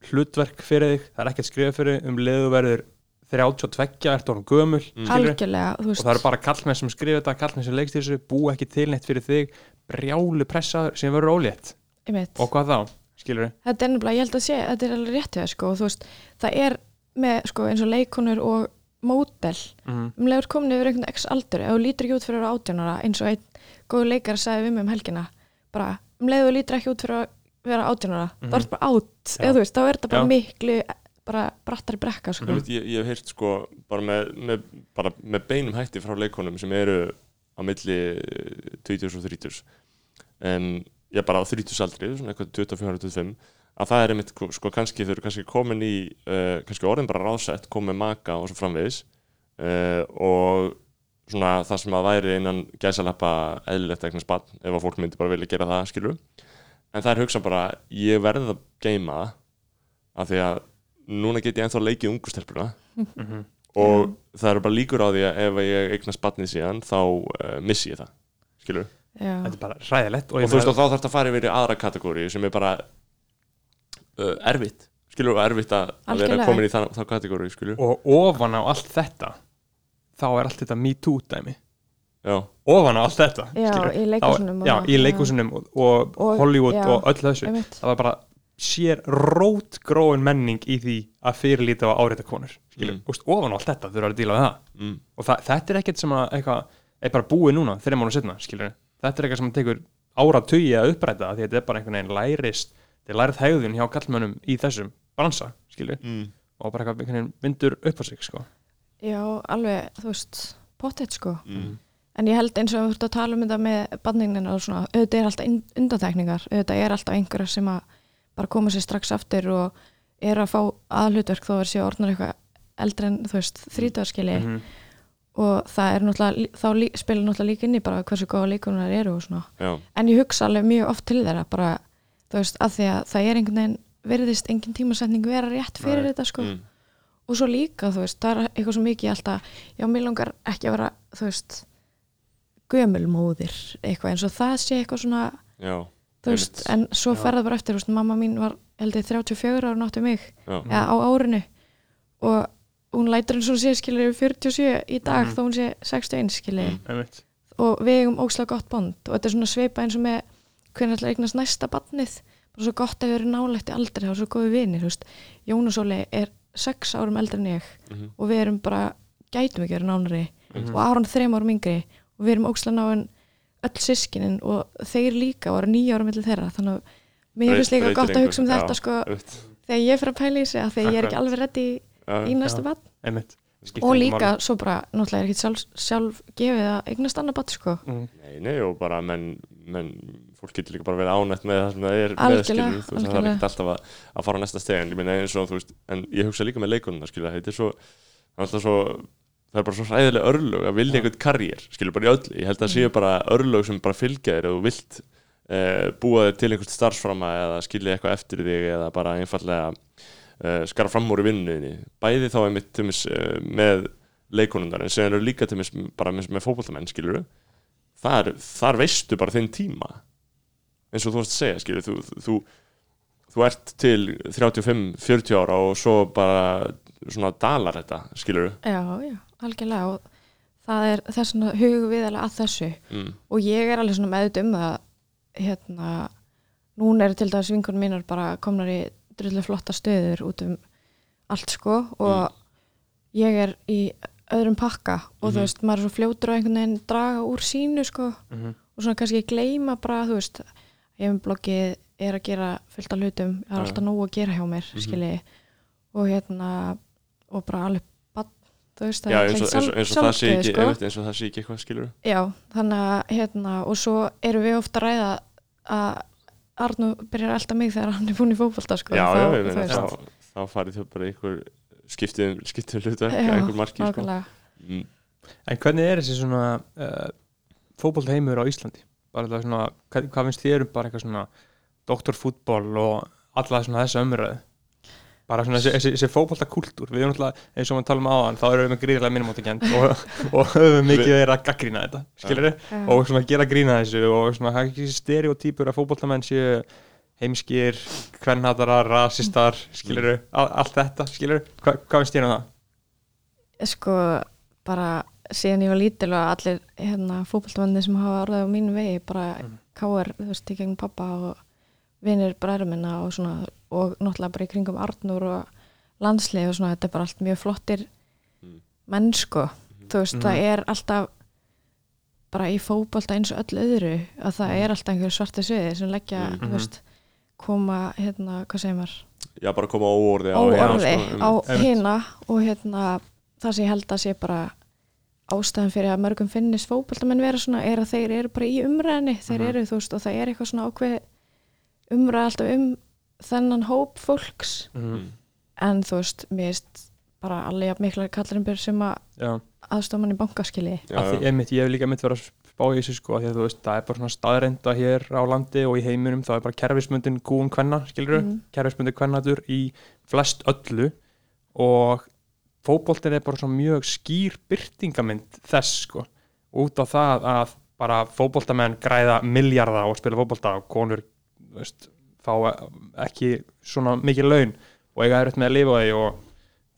hlutverk fyrir þig það er ekkert skrifa fyrir þig, um leiðu verður 32, ertu orðin gömul Mm. algjörlega þú og veist, það eru bara kallmenn sem skrifa þetta kallmenn sem leikst þessu, búa ekki til neitt fyrir þig. Brjálu pressaður sem verður ólétt. Og hvað þá, skilur við þetta er nefnilega, ég held að sé, þetta er alveg rétt við það sko, og þú veist, það er með sko eins og leikonur og mótel mm um leiður komin yfir einhvern x aldur þú lítur ekki út fyrir að vera átjánara eins og einn góður leikar sagði við mig um helgina bara, um leiður lítur ekki út fyrir að vera átjánara Mhm. þá er þetta bara átt, eða veist, þá er þetta bara Já. miklu bara brattari brekka sko. Þú veist, ég, ég hef heyrt sko bara með, með, bara með beinum hætti frá leikonum sem eru á milli eh, 20 og 30 en ég bara á 30 aldri svona eitthvað 24-25 að það er einmitt sko, sko kannski þau eru kannski komin í uh, kannski orðin bara ráðsett komin með maka og svo framvegis uh, og svona það sem að væri innan gæsaleppa eðlilegt eignast barn ef að fólk myndi bara vilja gera það skilur en það er hugsa bara ég verð að geima það af því að núna get ég ennþá leikið ungu stelpuna -hmm. og það eru bara líkur á því að ef ég eignast barnið síðan þá uh, missi ég það skilur. Þetta er bara hræðilegt og ég þú veist og þá þarf þetta að fara yfir í aðra kategóri sem er bara uh, erfitt skilur og erfitt að, vera komin í það, þá kategóri skilur og ofan á allt þetta þá er allt þetta me too dæmi já, ofan á allt þetta Já, skilurðu. í og já, í já. leikúsunum og, og, Og- Hollywood já. og öll þessu einmitt, það var bara sér rótgróin menning í því að fyrirlíta á áreita konur skilur, Mm. mm. ofan á allt þetta þurfa að díla við það mm, og það, þetta er ekkert sem að eitthvað er bara búið núna, þeirra mánu setna skilur. Þetta er eitthvað sem tekur áratugi að uppræta því að þetta er bara einhvern veginn lærist þetta er lærið hegðun hjá kallmönnum í þessum bransa, skilur, mm, og bara eitthvað einhvern veginn vindur upp á sig, sko. Já, alveg, þú veist pottet sko. Mm, En ég held eins og þú ert að tala um þetta með bandningnina og svona, auðvitað er alltaf in- undantekningar, auðvitað er alltaf einhverja sem að bara koma sér strax aftur og er að fá aðhlutverk þó að sé orðnar eitthvað eldri en þú veist, þrítaðarskili -hmm. Og það er náttúrulega, þá lí, spilur náttúrulega líka inn í bara hversu góða leikunar eru og svona. já, En ég hugsa alveg mjög oft til þeirra bara, þú veist, að því að það er einhvern veginn, verðist engin tímasetning vera rétt fyrir Nei. þetta sko mm, og svo líka, þú veist, það er eitthvað svo mikið alltaf, já, mér langar ekki að vera, þú veist gömulmóðir eitthvað eins og það sé eitthvað svona já, þú veist, Einmitt. en svo Já. fer það bara eftir þú veist, mamma mín var held ég 34 ára náttu mig já, eða á árinu og hún lætur eins og hún sé skilur 47 í dag Mhm. þó hún sé 61 skilur Mm. og við eigum ókslega gott bond og þetta er svona sveipa eins og með hvernig ætla að eignast næsta badnið bara svo gott að við erum nálægt í aldrei og svo góði vinir, þú veist. Jónas Óli er 6 árum eldri en ég mhm, og við erum bara, gætum ekki verið nánari. Mhm. og Aron þreim árum yngri og við erum ókslega náinn öll sískinin og þeir líka og eru nýja árum millir þeirra. Þannig að mér finnst líka gott að hugsa um þetta sko, þegar ég fyrir að pæla í sig að þegar ég er ekki [laughs] alveg reddi í næsta Skiptir og líka svo bara, náttúrulega er ekki sjálf, sjálf gefið að eignast annað bad sko. Mhm. Nei, nei, og bara menn, menn fólk getur líka bara verið ánætt með það sem það er með Algjörlega, skilur, þú veist, það er ekkert alltaf að, að fara á næsta steg en ég meina eins og þú veist, en ég hugsa líka með leikununa skilur, þetta er svo, alltaf svo það er bara svo hræðilega örlög að vilja einhvern karriér, skilur bara í öllu. Ég held að það séu bara örlög sem bara fylgja þér ef þú vilt uh, búa þér til einhvern starfsframa eða skilja eitthvað eftir þig eða bara einfallega uh, skara fram úr í vinnuðinni bæði þá einmitt til mis, uh, með leikonundar en séðan eru líka til mis, bara með, með fótboltamenn skilur þar, þar veistu bara þinn tíma eins og þú varst að segja skilur þú, þú, þú ert til 35-40 ára og svo bara svona dalar þetta skilur já, já, algjörlega og það er þess að hugum við alveg að þessu. Mm. og ég er alveg svona meðut um það hérna núna eru til dæmis vinkunum mínar bara komnar í drullu flotta stöður út um allt sko og ég er í öðrum pakka og Mhm. þú veist, maður er svo fljótur á einhvern veginn draga úr sínu sko Mhm. og svona kannski gleyma bara, þú veist ef bloggið er að gera fullt af hlutum það er alltaf nóg að gera hjá mér, Mhm. skilji og hérna og bara alveg þú veist, það er eins og, og, og það sé ekki sko. eins og það sé ekki eitthvað skilur Já, þannig að hérna, og svo erum við ofta ræða að Arnú byrjar alltaf mig þegar hann er búin í fótbolta sko, já, þá, já, veist. þá, þá farið þau bara einhver skiptið, skiptið Já, einhver marki sko. nákvæmlega. mm. En hvernig er þessi svona uh, fótboltaheimur á Íslandi? Bara það svona, hvað, hvað finnst þér um bara eitthvað svona doktorfútbol og alla svona þessa umröðu? Bara svona þessi, þessi, þessi fótboltakúltúr við erum alltaf, eins og við talum áðan þá erum við með gríðilega minnumáttakend og, [laughs] og höfum mikið verið að gaggrína þetta skilur Já. og svona gera grína þessu og svona það er ekki stereotýpur að fótboltamenn séu heimskir, kvennhatarar, rasistar skilur allt þetta skilur Hva, hvað finnst þér um það? sko bara síðan ég var lítil og allir hérna, fótboltamanni sem hafa orðið á mínu vegi bara Mhm. káar, þú veist, í gegnum pappa og vinir bræður minna og svona og náttúrulega bara í kringum Arnur og landslið og svona, þetta er bara allt mjög flottir Mm. menn sko þú veist, Mhm. það er alltaf bara í fótbolta eins og öll öðru að það er alltaf einhver svarta sviði sem leggja, Mhm. þú veist koma, hérna, hvað segir maður já, bara koma á óorði á hina, sko, á hina og hérna það sem ég held að sé bara ástæðan fyrir að mörgum finnist fótboltamenn vera svona er að þeir eru bara í umræðinni þeir Mhm. eru þú veist og það er eitthvað svona ákveð umræð alltaf um þennan hóp fólks. Mm. en þú veist, mér veist bara alveg mikla kallarinnbyr sem að aðstofa mann í bankaskili. Ég hef líka mitt verið að spá í þessu sko, af því að þú veist, það er bara svona staðrenda hér á landi og í heiminum, það er bara kerfismundin gúin kvenna, skilur Mhm. kerfismundin kvennatur í flest öllu. Og fótboltin er bara svona mjög skýr byrtingamind þess sko, út á það að bara fótboltamenn græða milljarða og spila fótbolta og konur veist, fá ekki svona mikið laun og eiga erut með að lifa því og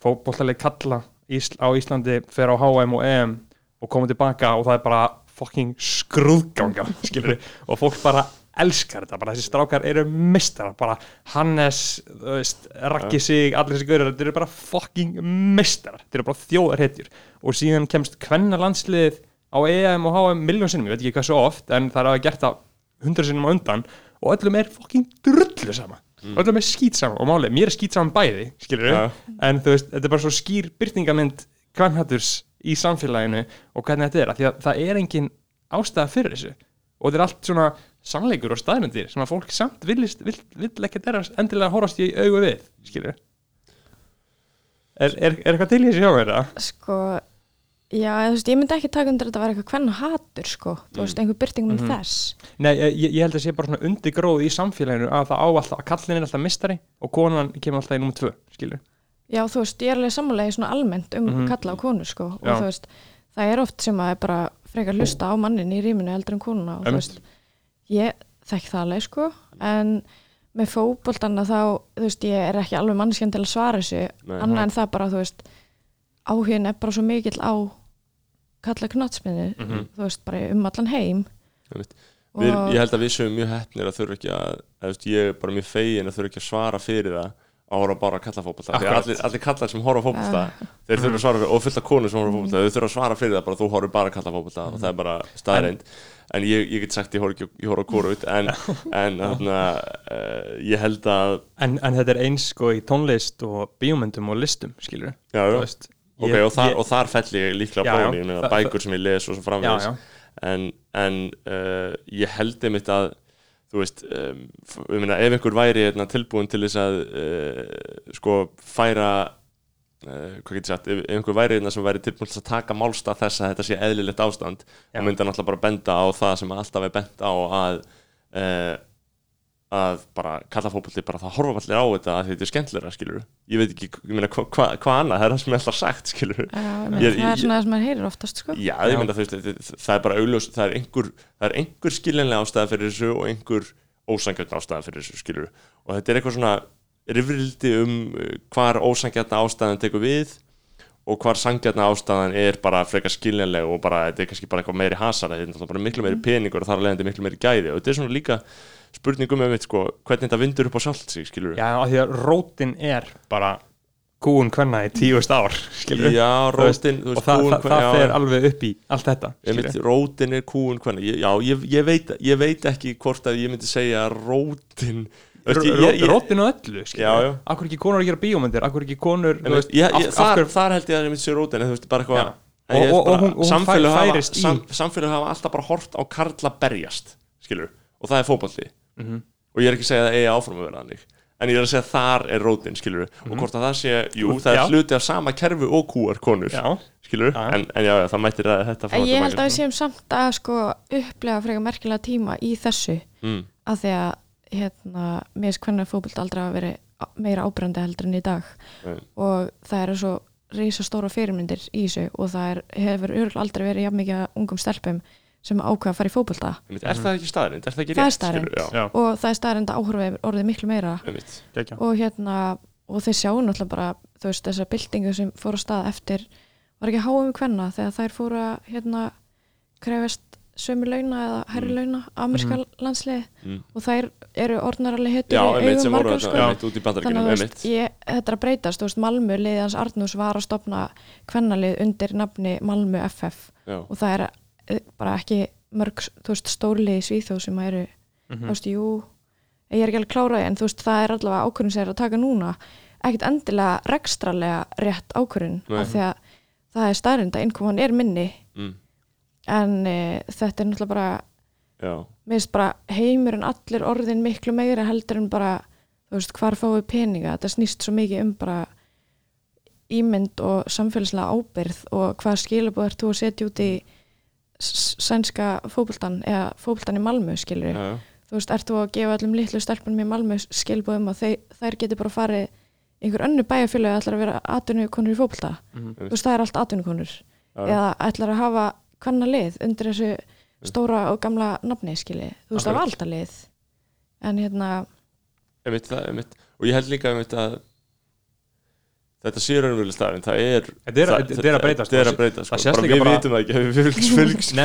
fótboltaleg kalla á Íslandi fer á HM og EM og koma tilbaka og það er bara fucking skrúðganga [laughs] og fólk bara elskar þetta bara þessi strákar eru mistara bara Hannes, Raggi sig allir þessi gaurar, þetta eru bara fucking mistara, þetta eru bara þjóðarhetjur. Og síðan kemst kvenna landsliðið á EM og HM miljón sinnum, ég veit ekki hvað svo oft en það er að gert það hundra sinnum á undan og öllum er fucking drullu sama Mm. öllum er skýt sama og málið, mér er skýt saman bæði skilur Já. en þú veist, þetta er bara svo skýr byrtingamind kvennhatturs í samfélaginu og hvernig þetta er, af því að það er engin ástæða fyrir þessu og þetta er allt svona sannleikur og staðmyndir sem að fólk samt villist, vill, vill ekki þeirra endilega horfast í augu við skilur er, er, er eitthvað til í þessu hjá mér það? sko já, þú veist, ég myndi ekki taka undir þetta að vera eitthvað hvern hatur sko, þú veist, einhver byrtingum Mhm. þess Nei, ég, ég held að sé bara svona undirgróð í samfélaginu að það á alltaf, að kallin er alltaf mistari og konan kemur alltaf í nummer tvö, skilur Já, þú veist, ég er alveg samanlega svona almennt um Mhm. kalla á konu, sko, Já. og þú veist, það er oft sem að er bara frekar hlusta á mannin í rýminu heldur en konuna og þú Einmitt. veist, ég þekk það alveg sko en með fótboltana þá, þú veist, ég er það þú áhugin er bara svo mikill á kalla knatsminni, Mhm. þú veist, bara um allan heim. Við, ég held að við séum mjög heppnir að þurfa ekki að veist, ég er bara mjög fegin að þurfa ekki að svara fyrir það að horfa bara að kalla að Akkurat. allir, allir kallar sem horfa á fótbolta Ja. þeir þurfa að svara fyrir, og fullt af konur sem horfa á fótbolta þau þurfa að svara fyrir það bara þú horfir bara að kalla fótbolta og það er bara staðreind en ég, ég get sagt ég horf ekki ég horf á kóru en, [laughs] en þarna, uh, ég held að en, en þetta er eins sko í tónlist og bíómyndum og listum skilur já, já, veist, ok, og, þar, ég- og þar fell ég líklega Já, já. bóni, ég meina Það- bækur sem ég les og svo já, en, en uh, ég held einmitt að þú veist, um, meina, ef einhver væri hérna, tilbúin til þess að uh, sko færa uh, hvað getur sagt, ef, einhver væri hérna, sem væri tilbúin til að taka málstað þess að þetta sé eðlilegt ástand, þá hann alltaf bara benda á það sem alltaf er bent á að að bara kalla fótbolti bara það horfa allir á þetta að þetta er skemmtilega skilur ég veit ekki, ég meina, hvað hva, hva annað? Það er það sem er alltaf sagt skilur Já, ég, Ég- það er svona það sem maður heyrir oftast sko. Já, Já. veist, það- það er bara augljós, það er einhver, það er einhver skiljanlega ástæða fyrir þessu og einhver ósangjarn ástæða fyrir þessu, skilur og þetta er eitthvað svona rifrildi um uh, hvar ósangjarn ástæðan tekur við og hvar sangjarn ástæðan er bara frekar skiljanlega og bara, þetta er kannski bara eitthvað meiri hasara, þetta er miklu meiri peningur og þar spurningum mitt, sko, hvernig þetta vindur upp á sjálft sig, skilur já, af því að rótin er bara kúun hvenna í tíust ár Já, veist, rótin, þú og veist, það, það, það fer alveg upp í allt þetta skilur. rótin er kúun ég, já, ég, ég, veit, ég veit ekki hvort að ég myndi segja rótin Veist, rótin og öllu akkur ekki konur að gera bíómyndir? Akkur ekki konur veist, þar, held ég að ég myndi segja rótin veist, veist fær- hafa, alltaf bara hort á karla berjast skilur, og það er fótbolli Mhm. og ég er ekki að segja að það eigi áfram að vera þannig. En ég er að segja að þar er rótin skilur, og hvort að það sé, jú, það er Mhm. Hluti af sama kerfi og kúar konur já, skilur, Já. en, en já, já, það mættir að þetta En ég held að við séum samt að sko upplega frekar merkilega tíma í þessu. Mm, að því að hérna, mér finnst hvernig fótbolt aldrei að vera meira ábrandi heldur en í dag. Nei. og það eru svo risa stóra fyrirmyndir í þessu og það er, hefur aldrei verið jafn mikið af ungum stelpum sem ákveða að fara í fótbolta. Einmitt, er það ekki staðrind, er það ekki Það er rétt? staðreynd. skilur, já, já, og það er staðarind að áhörfa orðið miklu meira. Og hérna og þeir sjáu náttúrulega bara þú veist þessar byltingu sem fór á stað eftir var ekki háum kvenna þegar þær fóru að hérna krefast sömu launa eða herri launa amerska mm. landsliði mm. og þær eru orðnar alveg hettur Já, í augum sem voru margar þetta, sko. einmitt út í þannig að þú einmitt veist, ég, þetta er að breytast þú veist, Malmö, liðið hans Arnús var að stopna kvennalið undir nafni Malmö FF Já, og það er eh, bara ekki mörg veist, stórlið í Svíþjóð sem eru Mhm. þú veist, jú ég er ekki alveg kláraði en veist, það er allavega ákvörðin sem er að taka núna. Ekkert endilega rekstralega rétt ákvörðin Nei. af því að það er staðrind að innkoman er minni. Mm, en e, þetta er náttúrulega bara finnst bara heimurinn allir orðin miklu meira heldur en bara hvar fáið peninga? Þetta snýst svo mikið um bara ímynd og samfélagslega ábyrð og hvað skilabóð ert þú að setja út í sænska fótboltan eða fótboltan í Malmö skilur já. þú veist, ert þú að gefa allum litlu stelpunum í Malmö skilabóð um að þeir, þær geti bara farið í einhver önnu bæjarfélagi ætlar að vera atvinnukonur í fótbolta? Mhm. þú veist, það er allt atvinnukonur. Já. eða ætlar að hafa hvenna lið undir þessu stóra og gamla nafni skilji, þú veist, það var alltaf lið en hérna einmitt, það, einmitt. Og ég held líka einmitt að þetta sé raunveruleg staðin, það er það- er að breytast. þetta er að breytast, Það sko. við bara- vitum það ekki, við fylgst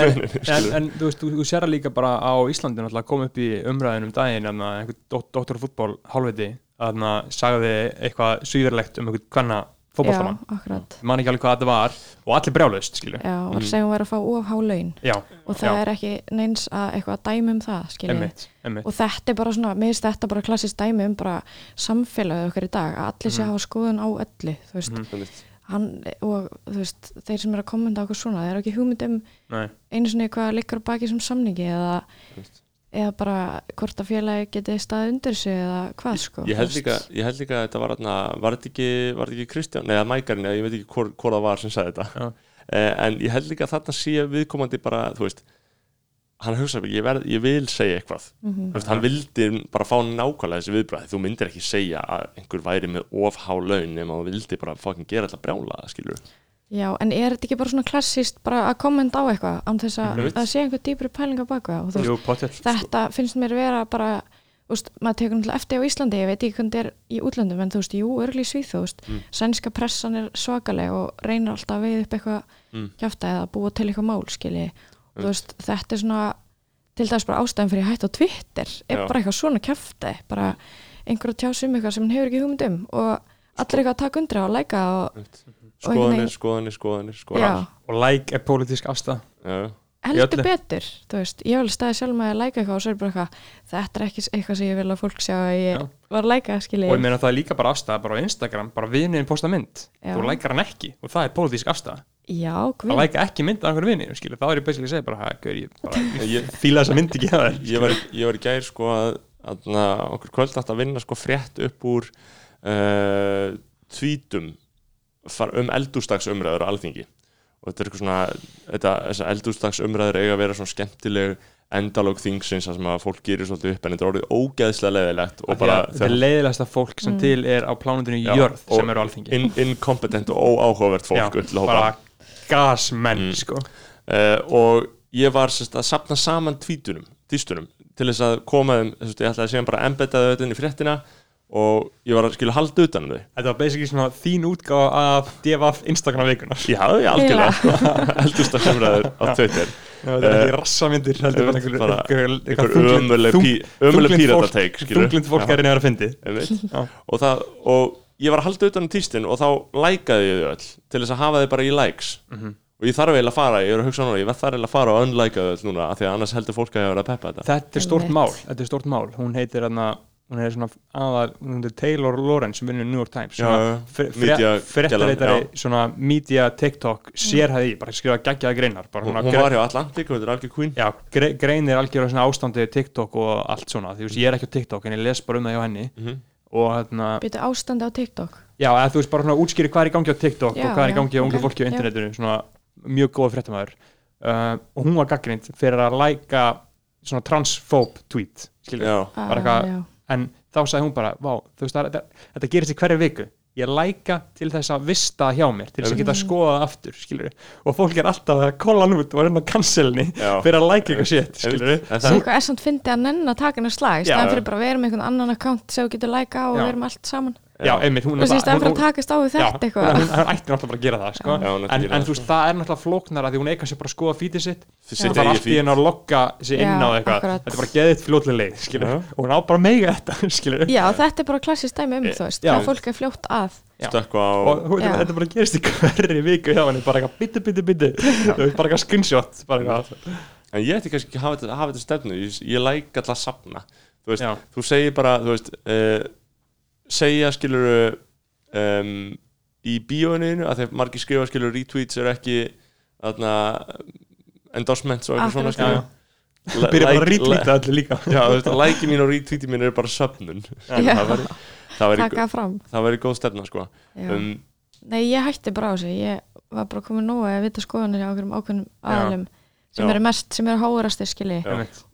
en, en þú veist, þú, þú sér það líka bara á Íslandi náttúrulega kom upp í umræðinum daginn en einhver dótt, dóttur fútból hálfviti að sagði eitthvað svíðurlegt um einhvern hvenna já, fótballtamann akkurat man ekki alveg hvað þetta var og allir brjálust skilju já, var að segja hún væri að fá of há laun. Já, og það Já. er ekki neins að eitthvað að dæmi um það emmitt og þetta er bara svona, mér finnst þetta bara klassist dæmi um bara samfélagið okkar í dag að allir sé að hafa skoðun á öllu þú veist, Mhm. Einmitt. hann og þú veist, þeir sem er að kommenta okkur svona, þeir eru ekki hugmynd um Nei, einu svona hvað liggur á baki sem samningi eða, Veist. Eða bara hvort að félagi geti staðið undir sig eða hvað sko ég held líka, ég held líka að þetta var atna, var þetta ekki, var þetta ekki Kristján? Neða Mækarinn, eða ég veit ekki hvor, hvor það var sem sagði þetta. Já. eh, en ég held líka að þarna sé viðkomandi bara, þú veist hann hugsa, ég, verð, ég vil segja eitthvað. Mhm. Þú veist, hann vildi bara fá nákvæmlega þessi viðbræði þú myndir ekki segja að einhver væri með of há laun nema þú vildi bara fucking gera alltaf brjála skilur Já, en er þetta ekki bara svona klassíst bara að kommenta á eitthvað án þess að það sé einhver dýpri pæling á baku það og þú veist, Jú, pottet þetta finnst mér vera bara úst, maður tekur náttúrulega eftir á Íslandi ég veit ekki hvernig þetta er í útlöndum en þú veist, jú, örgli í Svíþjóð, þú veist, Mm. sænska pressan er svakaleg og reynir alltaf að veið upp eitthvað Mm. kjafta eða búa til eitthvað mál skilji, og Mm. þú veist, þetta er svona til dæs bara ástæðan fyrir hætt á Twitter er Já. bara eitthvað svona kjafta bara einhver að tjá sig um eitthvað sem hann hefur ekki hugmynd um og allir eitthvað að taka undra og læka og, Og skoðanir, skoðanir, skoðanir, já, skoðanir. Og like er pólitísk afstæð Já. heldur betur þú veist, ég vil staði sjálf með að læka eitthvað og svo er bara eitthvað, þetta er ekki eitthvað sem ég vil að fólk sjá að ég Já. var að læka skilji, Og ég meina það er líka bara afstæð bara á Instagram Bara viðniðin posta mynd. Já. Þú lækar hann ekki Og það er pólitísk afstæð já, Að guð. læka ekki mynd af einhverju vinni skilur, Þá er ég basically að segja bara "Ha, gaur, Ég, bara, [laughs] ég fíla þessa mynd ekki að þér. Ég, var, ég var í gær sko að, að okkur kvöld átt að vinna sko frétt upp úr uh, tvítum um eldústagsumræður á alþingi og þetta er eitthvað svona þetta, þessar eldústagsumræður eiga að vera svona skemmtileg endalóg þingsins að fólk gerir svolítið upp en þetta er orðið ógeðslega bara Þetta er leiðilegasta fólk sem Mm. til er á plánundinu Já, jörð sem eru á alþingi in, incompetent og óáhugavert fólk Já, bara gasmenn Mm. sko. uh, og ég var sérst, að sapna saman tvítunum, týstunum til þess að koma ég ætlaði að segja bara að embedda þau inn í fréttina og ég var að skilja halda utan um þau. Þetta var basically svona þín útgáfa af DFF Instagram vikunar Já, [laughs] ég algjörlega. Eldustar semræður á Twitter. Það er ekki rassamyndir heldur bara einhver, einhver, einhver ömuleg pí- ömuleg píratateik Þunglind fólk er reyna að fyndi [laughs] Já. og, það, og ég var að halda utan um týstin og þá lækaði ég þau öll til þess að hafa þau bara í likes. Mhm. og ég þarf eiginlega að fara, ég er að hugsa núna ég verð þar eiginlega að fara og unlika þau öll núna af því að annars heldur fólk að ég vera að peppa þetta. Þetta er stórt Einmitt. mál Er Hún er svona aðal, hún heitir Taylor Lawrence sem vinnur New York Times já. svona media TikTok sérhæði, bara skrifa geggjaða greinar bara hún, hún gre- var hjá Atlantic, hún er algjör queen. Já, gre greinir algjörlega svona ástandið TikTok og allt svona, því þú veist, ég er ekki á TikTok en ég les bara um það hjá henni. Mhm. og hérna, byrju ástandi á TikTok? Já, eða þú veist bara svona útskýri hvað er í gangi á TikTok Já, og hvað er í gangi á ungu ok, fólki á internetinu, svona mjög góða fréttamaður. Uh, og hún var gaggrind fyrir að læka svona transphobe tweet, skilur Já, Bara eitthvað-. En þá sagði hún bara, vá, þú veist, það, er- þetta, gerist í hverju viku. Ég læka til þess að vista hjá mér til þess að geta skoða það aftur, skilur og fólk er alltaf að kolla hann út og er hann á cancelni Já. fyrir að læka eitthvað shit, það, eitthvað er samt fyndið að nenn að taka hennar slag í Já. staðan fyrir bara að vera með einhvern annan account sem þú getur læka og við erum allt saman já, einmitt, hún að já, þetta hún, eitthvað. Hún, hún ætti náttúrulega bara að gera það sko. Já, að en, en það, þú veist, það er náttúrulega flóknara því hún eiga sér bara að skoða fítið sitt. Og það er allt í henni að logga sig inn á eitthvað. þetta er bara geðið fljótlega leið og hún á bara að meiga þetta [laughs] skilur. Já, þetta er bara klassist dæmi um, þú veist Já. hvað fólk er fljótt að. Og þetta bara gerist í hverri viku hjá henni bara eitthvað bitu, bitu, bitu bara eitthvað screenshot bara eitthvað. En ég ætti kannski ekki að hafa þetta, hafa þetta stefnu Ég, læk alltaf að safna. Þú segir bara Þú veist, uh, segja skilur um, Í bíóinu að þegar margir skrifa skilur Retweets er ekki þarna, Endorsements og eitthvað svona Þú byrja bara að retweeta allir líka. [laughs] Já, þú veist, læki mín og retweeti mín er bara söfnun. Já. Það væri- það væri taka það fram. Það væri góð stefna sko. Um, Nei, ég hætti bara á þessu. Ég var bara komin nóg að vita skoðanir hjá okkur ákveðnum aðalum sem Já. eru mest, sem eru háurastir skilji.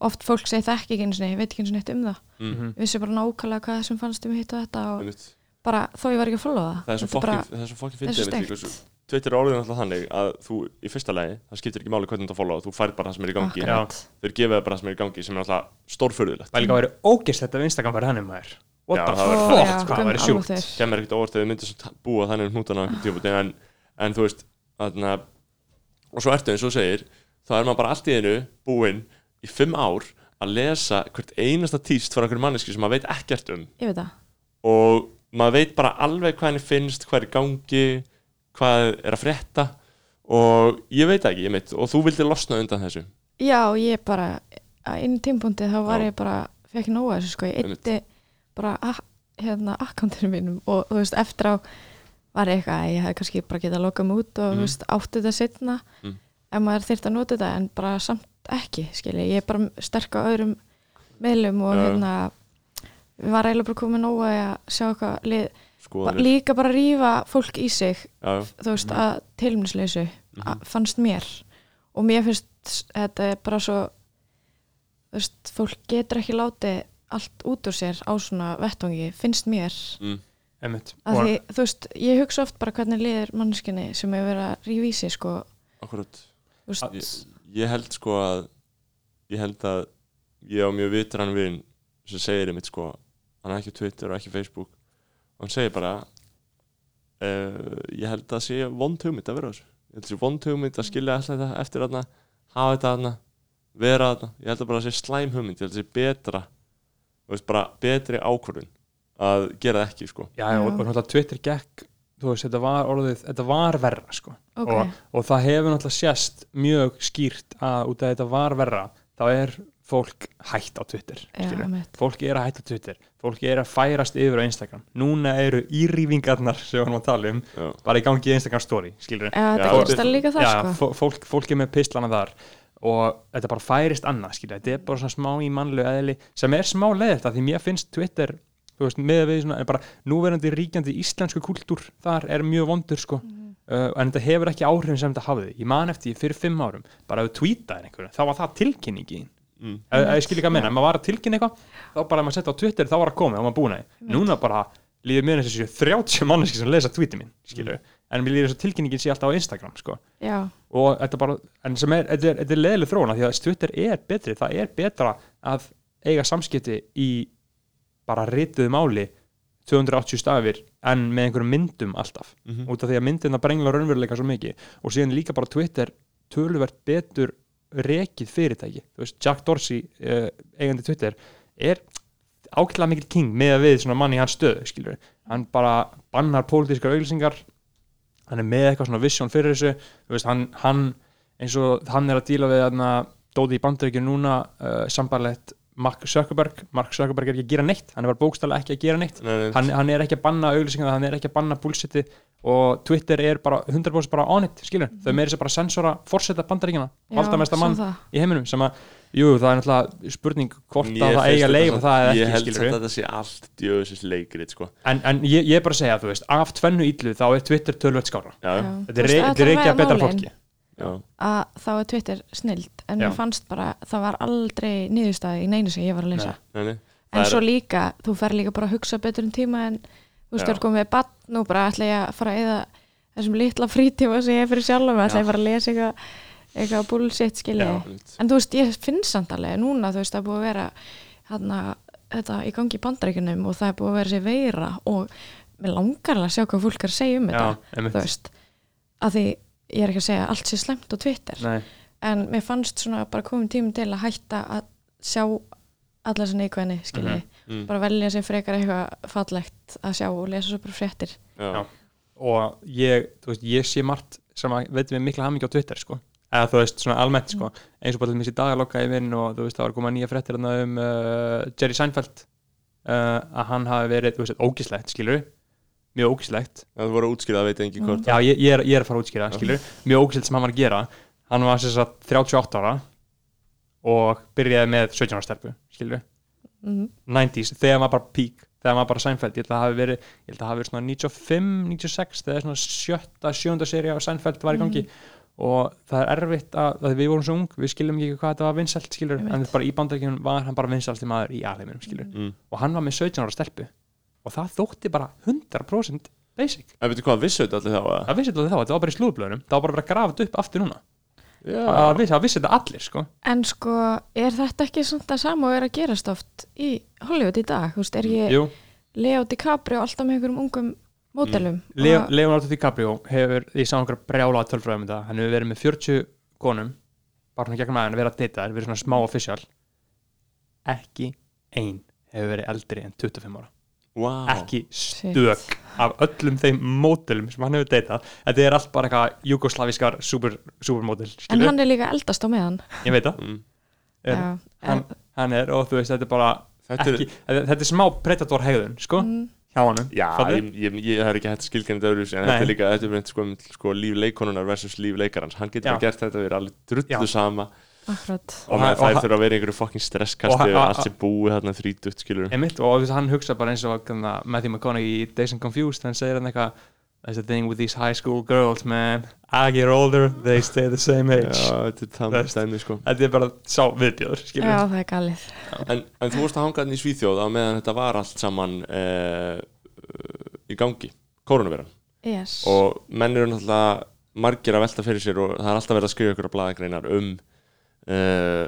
Oft fólk segir það ekki einu sinni, ég veit ekki einu sinni eitt um það. Mm, Mhm. vissi bara nákvæmlega hvað þessum fannst um hitt og þetta og einmitt. bara þó ég var ekki að followa það. Það er svo fokkin Það er svo fokkin þetta er svo fyndið Twitter er orðin alltaf þannig að þú í fyrsta lagi, það skiptir ekki máli hvernig þú follow þú færð bara það sem er í gangi. Þeir gefa þér bara það sem er í gangi sem er alltaf stórfurðulegt. Það er líka að vera ógist þetta af Instagram fyrir henni maður. What Já, the fuck, hvað alveg sjúkt? kemur ekkert óvart þegar þið myndir búa þannig um hnútana á einhvern tímapunkti, en, en þú veist þarna, og svo ertu eins og segir þá er maður bara allt í einu búinn í fimm ár að lesa hvert einasta tíst frá einhverjum manneski sem maður veit ekkert um ég veit það og maður veit bara alveg hvað henni finnst hvað er í gangi, hvað er að frétta og ég veit ekki, ég veit, og þú vildi losna undan þessu Já, ég bara inn í tímpúndi þá var Já. ég bara fekk nóga þessu sko, ég Einmitt. eitti bara a- hérna akkantinu mínum og þú veist, eftir á var ég eitthvað, að ég hefði kannski bara getað að loka mig út og Mhm. þú veist, átti þetta setna Mm. Ef maður þyrfti að nota þetta en bara samt ekki, skilji, ég er bara sterk á öðrum meðlum og Já. hérna við var eiginlega bara komið nóga að sjá eitthvað lið, ba- líka bara rífa fólk í sig já, þú veist, að tilmnisleysu Mhm. fannst mér. Og mér finnst þetta er bara svo þú veist, fólk getur ekki látið allt út úr sér á svona vettvangi, finnst mér. Mm, því, þú veist, ég hugsa oft bara hvernig liður mannskinni sem hefur verið að rífa í sig sko, akkurat ég, ég held sko að ég held að ég á mjög vitran vinn sem segir einmitt sko hann er ekki Twitter og ekki Facebook og hann segir bara uh, ég held að sé vond hugmynd að vera þessu. Ég held að sé vond hugmynd að skilja alltaf þetta eftir þarna hafa þetta þarna, vera þarna. Ég held að bara að sé slæm hugmynd ég held að sé betra veist, bara betri ákvörðun að gera það ekki sko. Já, já, og náttúrulega Twitter gekk þú veist, þetta var orðið, þetta var verra sko. ok, og, og það hefur náttúrulega sést mjög skýrt að út af þetta var verra þá er fólk hætt á Twitter mitt fólk er að hætta á Twitter. Fólk er að færast yfir á Instagram. Núna eru írýfingarnar sem við varum að tala um já, bara í gangi í Instagram story skilur það já, sko. fó- fólk, fólk er með pislana þar og þetta bara færist annað skilur, þetta er bara svona smá í mannlegu eðli sem er smá leðilt að því mér finnst Twitter þú veist, með við svona, er bara núverandi ríkjandi íslensku kultúr þar er mjög vondur sko. Uh, en þetta hefur ekki áhrifin sem þetta hafði. Ég man eftir fyrir fimm árum, bara ef þú tweetaðir einhverju, þá var það tilkynningi mm, ef ef ég skil ekki að menna, ef maður var að tilkynna eitthvað þá bara ef maður setja á Twitter, þá var að koma og maður búin að því. núna bara líður mér eins og séu 30 manneski sem lesa tweetið mín, skilur en mér líður eins og tilkynningin sé alltaf á Instagram sko. Já, og þetta bara, en sem er þetta er, þetta er leðileg þróuna því að Twitter er betri. Það er betra að eiga samskipti í bara rituðu máli 280 stafir en með einhverjum myndum alltaf. Mhm. út af því að myndina brengla raunveruleika svo mikið. Og síðan líka bara Twitter töluvert betur rekið fyrirtæki. Þú veist, Jack Dorsey uh, eigandi Twitter er ákveðlega mikil king með að við svona mann í hans stöðu skilur, hann bara bannar pólitískar auglýsingar. Hann er með eitthvað svona vision fyrir þessu. Þú veist, hann, hann eins og hann er að díla við þarna dóði í bandaríkjum núna uh, sambarlegt Mark Zuckerberg Mark Zuckerberg er ekki að gera neitt, hann er bara bókstælega ekki að gera neitt. Nei, nei, hann, hann er ekki að banna auglýsingar, hann er ekki að banna bullshiti og Twitter er bara 100% bara on it, skilur, þau meiri sér bara sensora forseta bandaríkjana, já, valdamesta mann það. í heiminum sem að, jú, það er náttúrulega spurning hvort að það eiga leif samt- það. ég ekki, held skilur að þetta sé allt djöfisins leikrit sko. En, en ég, ég er bara að segja, þú veist, af tvennu illu þá er Twitter tölvöld skára þetta er, er að reykja betra fólki. já, að þá er Twitter snild en mér fannst bara, það var aldrei niðurstaði í neinu sem ég var að lesa. Nei, nei en Það er- svo líka, þú fer líka bara að hugsa betur um tíma en þú veist, þú er komið með bann og bara ætla ég að fara eða þessum litla frítíma sem ég er fyrir sjálf ætla ég að fara að lesa eitthvað eitthvað bullshit skilji. Já. en þú veist, ég finn samt alveg núna þú veist, það er búið að vera hana, þetta í gangi í bandaríkunum og það er búið að vera sér veira og mér langar að sjá hvað fólk er að segja um þetta þú veist, að því ég er ekki að segja allt sé slemt á Twitter nei, en mér fannst svona bara komið tímum til að hætta að sjá alla þessi neikvæðni skilji, mm, bara velja sér frekar eitthvað fallegt að sjá og lesa svo bara fréttir. Já, Já. og ég, þú veist, ég sé margt sem að veitum við mikla hamingi á Twitter sko. Eða þú veist, svona almennt sko. Eins og bara til mér í dag að lokka í vinn og þú veist, það var komað nýja fréttir þarna um uh, Jerry Seinfeld uh, að hann hafi verið, þú veist, ógislegt, skilur mjög ógislegt það voru að útskýra það veit engi hvort já, ég, ég, er, ég er að fara að útskýra, skilur mjög ógislegt sem hann var að gera. Hann var sem sagt 38 ára og byrjaði með 17 ára stelpu, skilur mm. 90s, þegar maður bara peak þegar maður bara Seinfeld, ég held að það hafi verið ég held að það hafi verið svona 95, 96 þegar svona sjötta, sjönda seri á Seinfeld var í gangi. Og það er erfitt að, að við vorum svo ung, við skiljum ekki hvað þetta var vinsælt skilur, Einmitt. en bara í bandaríkjum var hann bara vinsælsti maður í alheiminum skilur mm. og hann var með 17 ára stelpu og það þótti bara 100% basic, en veitu hvað, vissu þetta allir þá að það vissi þetta þá, þetta var bara í slúðblöðunum það var bara að vera grafið upp aftur núna. Já, það vissi, það vissi þetta allir sko. En sko, er þetta ekki svona það sama og er að gerast oft í Hollywood í dag, þú veist, er ég Jú, Leo DiCaprio alltaf með einhverjum ungum módelum? Leo, og, Leonardo DiCaprio hefur, ég sá einhver brjála tölfræðum um þetta, hann hefur verið með 40 konum, bara svona gegnum aðeins verið að deyta þær, verið svona smá official. Ekki ein hefur verið eldri en 25 ára wow. ekki stök af öllum þeim módelum sem hann hefur deytað þetta er allt bara eitthvað jugoslavískar super, supermódel, en skilur, hann er líka eldast á meðan. Ég veit það. Mm. er, Já, hann, en, hann er, og þú veist, þetta er bara þetta er ekki, þetta, þetta er smá predator hegðun, sko, mm, hjá honum. Já, ég, ég, ég hef ekki hægt þetta öðru en Nei. þetta er líka, þetta er mynd sko, sko líf leikonunar versus líf leikarans hann getur bara gert þetta við alveg drullu Já. sama akkurat. Og, með hann- þær hann- þurfa að vera í einhverju fokkin stresskasti Og hann- allt sem búið þarna þrítugt skilur Einmitt, og þú veist, hann hugsa bara eins og kanna, Matthew McConaughey í Days and Confused hann segir hann eitthvað That's the thing with these high school girls, man. I get older, they stay the same Já, age. þetta er er- stæmi sko. Þetta er bara sá viðbjöður, Já, það er galið. En, en þú vorst að hanga þarna í Svíþjóð á meðan þetta var allt saman uh, í gangi, koronaviran yes. og menn eru náttúrulega margir að velta fyrir sér og það er alltaf verið að skrifa ykkur á blaðagreinar um uh,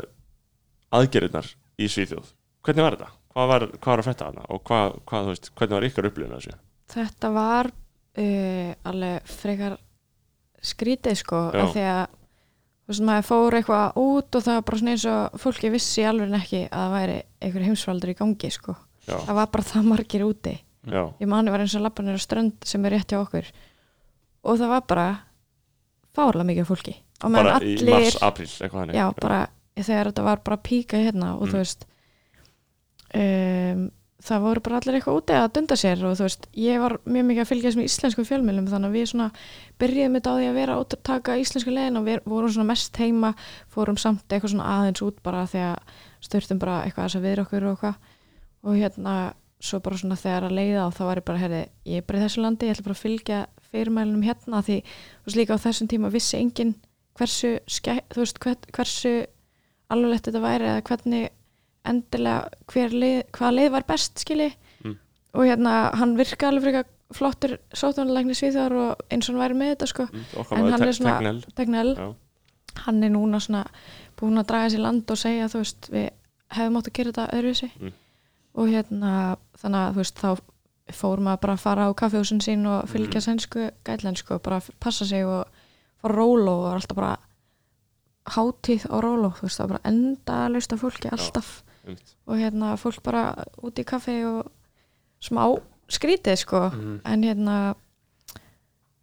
aðgerðirnar í Svíþjóð. Hvernig var þetta? Hvað var, hvað var að fætta hana og hvað, hvað, veist, hvernig var ykkar upplifun af þessu? þetta var uh, alveg frekar skrítið sko af því að þú veist maður fór eitthvað út og það var bara svona eins og fólki vissi alveg ekki að það væri einhver heimsfaldur í gangi sko. Já, það var bara það margir úti. Já, ég mani var eins og lappanir á strönd sem er rétt hjá okkur. Og það var bara fárlega mikið fólki og bara í allir mars, apríl, eitthvað hannig já, bara þegar þetta var bara píka hérna og Mm. þú veist um, það voru bara allir eitthvað úti að dunda sér og þú veist, ég var mjög mikið að fylgjast með íslensku fjölmjölum þannig að við svona byrjuðum þetta á því að vera að taka íslensku leiðin og við vorum svona mest heima fórum samt eitthvað svona aðeins út bara að störtum bara eitthvað að viðra okkur og eitthvað og hérna svo bara svona þegar að leiða og þá var ég bara herri, ég er bara í þessu landi, ég ætla bara að fylgja fyrirmælunum hérna því þú veist líka á þessum tíma vissi enginn hversu, veist, hver, hversu alveglegt þetta væri eða hvernig endilega hver leið, hvað leið var best skili Mm. og hérna hann virka alveg frekar flottur sótunarlækni sviðar og eins og hann væri með þetta sko Mm, En hann er svona- Já. hann er núna svona búin að draga sér land og segja þú veist, við hefum átt að gera þetta öðruvísi Mm. og hérna þannig að þú veist, þá fór maður bara að fara á kaffehúsin sín og fylgja Mm. sænsku gætlen sko, bara passa sig og róló og alltaf bara hátíð á róló, þú veist, það var bara enda að af fólki alltaf einmitt. og hérna fólk bara út í kaffi og smá skrítið sko Mhm. en hérna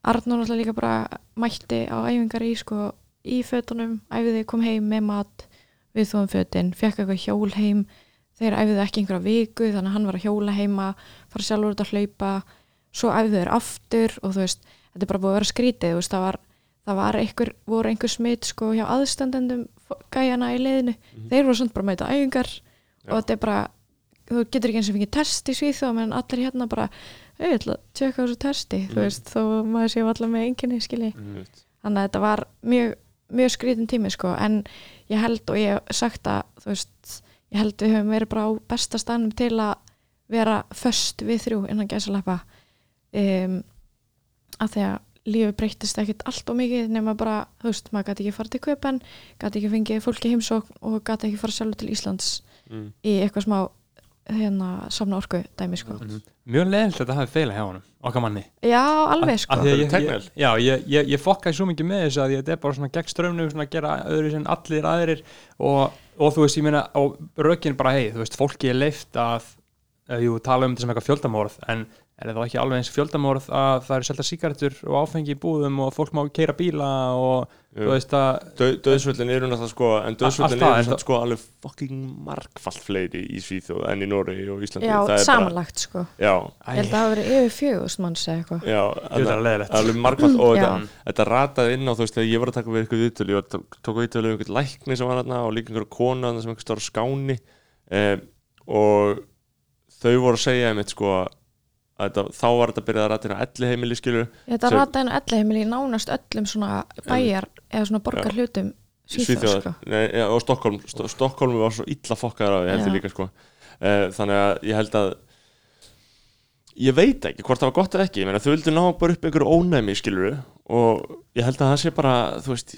Arnur náttúrulega líka bara mætti á æfingar í sko í fötunum, æfiði kom heim með mat við þóðum fötin, fekk eitthvað hjól heim þeir æfiði ekki einhverja viku þannig að hann var að hjóla heima fara sjálfur út að hlaupa svo æfiði þeir aftur og þú veist, þetta er bara búið að vera skrítið þú veist, það var, það var einhver, voru einhver smitt sko hjá aðstandendum gæjana í leiðinu, Mhm. þeir voru svona bara mæta æfingar Já. og þetta er bara þú getur ekki eins og fengið test í Svíþjóð menn allir hérna bara, "Hey, ég ætla að tjekka á þessu testi, þú Mm. veist, þó maður sé allar með enginni, skilji, Einmitt. þannig að þetta var mjög, mjög skrítin tími, sko, en ég held og ég hef sagt að, þú veist ég held við höfum verið bara á besta stannum til að vera föst við þrjú innan gæsalappa um, að því að lífið breytist ekkit allt og mikið nema bara, þú veist, maður gæti ekki fara til köpen gæti ekki fengið fólki heimsókn og gæti ekki fara sjálfur til Íslands Mm. í eitthvað smá hérna samna orku dæmi sko Mhm. mjög leðilt að þetta hafi feila hjá honum okkar manni já alveg sko Af því að ég, ég, já, ég, ég, ég fokkaði svo mikið með þessu að ég, þetta er bara svona gegn strömmnum svona að gera öðru sem allir aðrir og, og þú veist, ég meina og rökin bara, hei, þú veist, fólki er leift að, jú, tala um þetta sem eitthvað fjöldamorð en er það ekki alveg eins fjöldamorð að það eru selta sígarettur og áfengi í búðum og fólk má keira bíla og Jú. þú veist að Dauðsföllin eru náttúrulega sko en það, eru sko alveg fucking margfalt fleiri í Svíþjóð en í Noregi og Íslandi. Já, samanlagt sko. Já, ég held að það hafi verið yfir fjögust manns eða eitthvað. Já það er leiðilegt. alveg margfalt. Og þetta, þetta rataði inn á þú veist þegar ég var að taka við eitthvað viðtölu ég tók- viðtölu um einhvern lækni þetta, þá var þetta að byrja að rata inn á elli heimili skilur þetta Sem- rataði nú elli heimili í nánast öllum svona bæjar eða svona borgar hlutum Svíþjóð sko. Og Stokkólm Sto Stokkólm var svo illa fokkaður á því held ég líka sko. Uh, þannig að ég held að ég veit ekki hvort það var gott eða ekki. Ég meina þau vildu ná bara upp einhverju ónæmi skiluru og ég held að það sé bara þú veist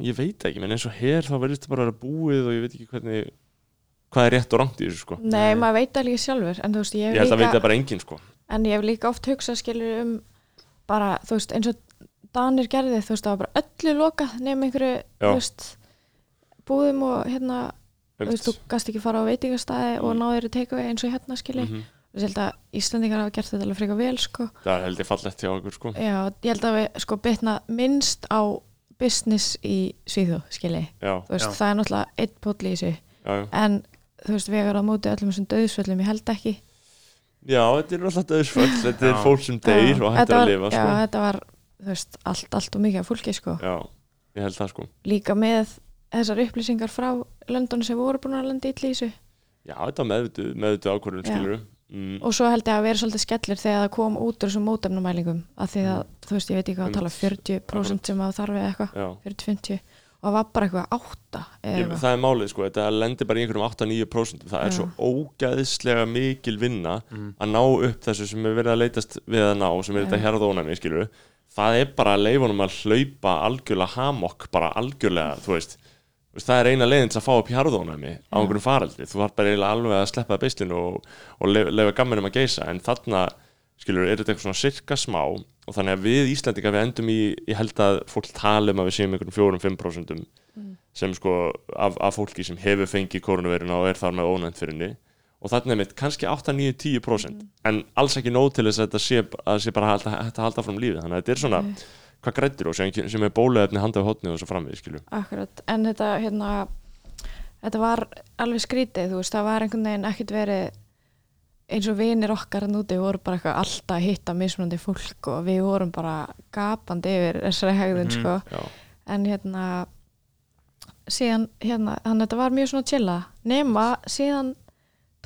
ég veit ekki, menn eins og hér þá verðist það bara að vera búið og ég veit ekki hvernig hvað er rétt og rangt í þessu sko. Nei, maður veit líka sjálfur en þú veist, ég ég held að veit það bara enginn sko en ég hef líka oft hugsað skilur um bara, þú veist, eins og Danir gerði, þú veist, það var bara öllu lokað nefn einhverju, þú veist búðum og hérna þú veist, þú gast ekki fara á veitingastæði og Mm. náður í takeaway eins og hérna skilji Mhm. ég held að Íslandingar hafa gert þetta alveg frekar vel sko. það er held ég fallegt hjá okkur sko já, ég held að við sko bitna minnst á business í Svíþjóð skilji, já, þú veist, Já. það er náttúrulega eitt pótli í þessu, já, já. en þú veist, við erum á móti öllum þessum döðsvöllum, ég held ekki já, þetta er alltaf döðsföll þetta er Já. fólk sem deyr Já, og hættir að lifa já, sko. þetta var, þú veist, allt, allt og mikið af fólki sko. já, ég held það sko. Líka með þessar upplýsingar frá löndunum sem voru búin að landa í þessu. Já, þetta var meðvitu, meðvitu ákvörðun Já. skilur mm, og svo held ég að vera svolítið skellir þegar það kom út úr þessum mótefnumælingum að því að, þú veist, ég veit ekki hvað að tala 40% sem að þarf eða eitthvað, Já, 40-50 og það var bara eitthvað átta eða? Ég, það er málið sko, þetta lendir bara í einhverjum 8-9% það er Já. svo ógæðislega mikil vinna Mm. að ná upp þessu sem er verið að leitast við að ná sem er Já. þetta hérðónami, skilur það er bara að leifunum að hlaupa algjörlega hamokk, bara algjörlega þú veist, Þú veist, það er eina leiðin til að fá upp hérðónami á einhverjum faraldri. Þú var bara eiginlega alveg að sleppa beislinu og, og lefa gamminum að geisa en þarna, skilur, er þetta eitthvað svona sirka smá og þannig að við Íslandingar við endum í, ég held að fólk tala um að við séum einhverjum 4-5% sem sko af, af fólki sem hefur fengið koronaviruna og er þar með ónænt fyrir henni. Og þarna er mitt kannski 8-9-10% en alls ekki nóg til þess að þetta sé, að sé bara hægt að, að halda fram lífið. Þannig að þetta er svona, Nei. hvað grættir og sem, sem er bóluefni handað hótni og svo framvið skilju Akkurat, en þetta hérna þetta var alveg skrítið þú veist, það var einhvern veginn ekkert verið eins og vinir okkar hann úti voru bara eitthvað alltaf að hitta mismunandi fólk og við vorum bara gapandi yfir þessari hegðun Mhm. sko. Já, en hérna síðan hérna, þannig að þetta var mjög svona chilla. Nema síðan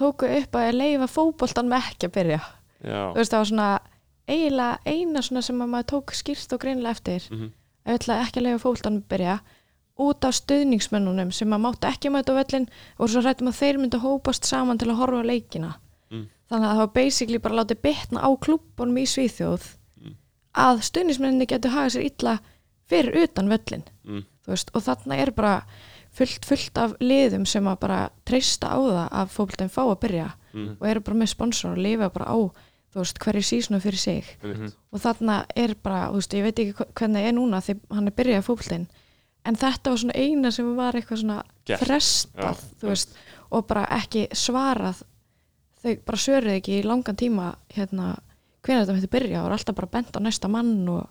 tóku upp að leifa fótboltan með ekki að byrja. Já, þú veist það var svona eiginlega eina svona sem að maður tók skýrt og greinlega eftir. Mhm, að ætla ekki að leifa fótboltan að byrja út af stuðningsmönnunum sem að máttu ekki mæta á völlin og svo rættum að þeir myndu hópast saman til að horfa leikina. Mm. Þannig að það var basically bara látið bitna á klúbunum í Svíþjóð Mm. að stuðningsmenninni getur hagað sér illa fyrir utan völlin mm, veist, og þarna er bara fullt, fullt af liðum sem að bara treysta á það að fótboltinn fá að byrja mm, og eru bara með sponsor og lifa bara á veist, hverju sísonu fyrir sig einmitt. og þarna er bara, veist, ég veit ekki hvernig það er núna þegar hann er byrjað fótboltinn en þetta var svona eina sem var eitthvað svona Gert. frestað, veist og bara ekki svarað þau bara svöruð ekki í langan tíma hérna, hvernig þetta myndi byrja og er alltaf bara bent á næsta mann og,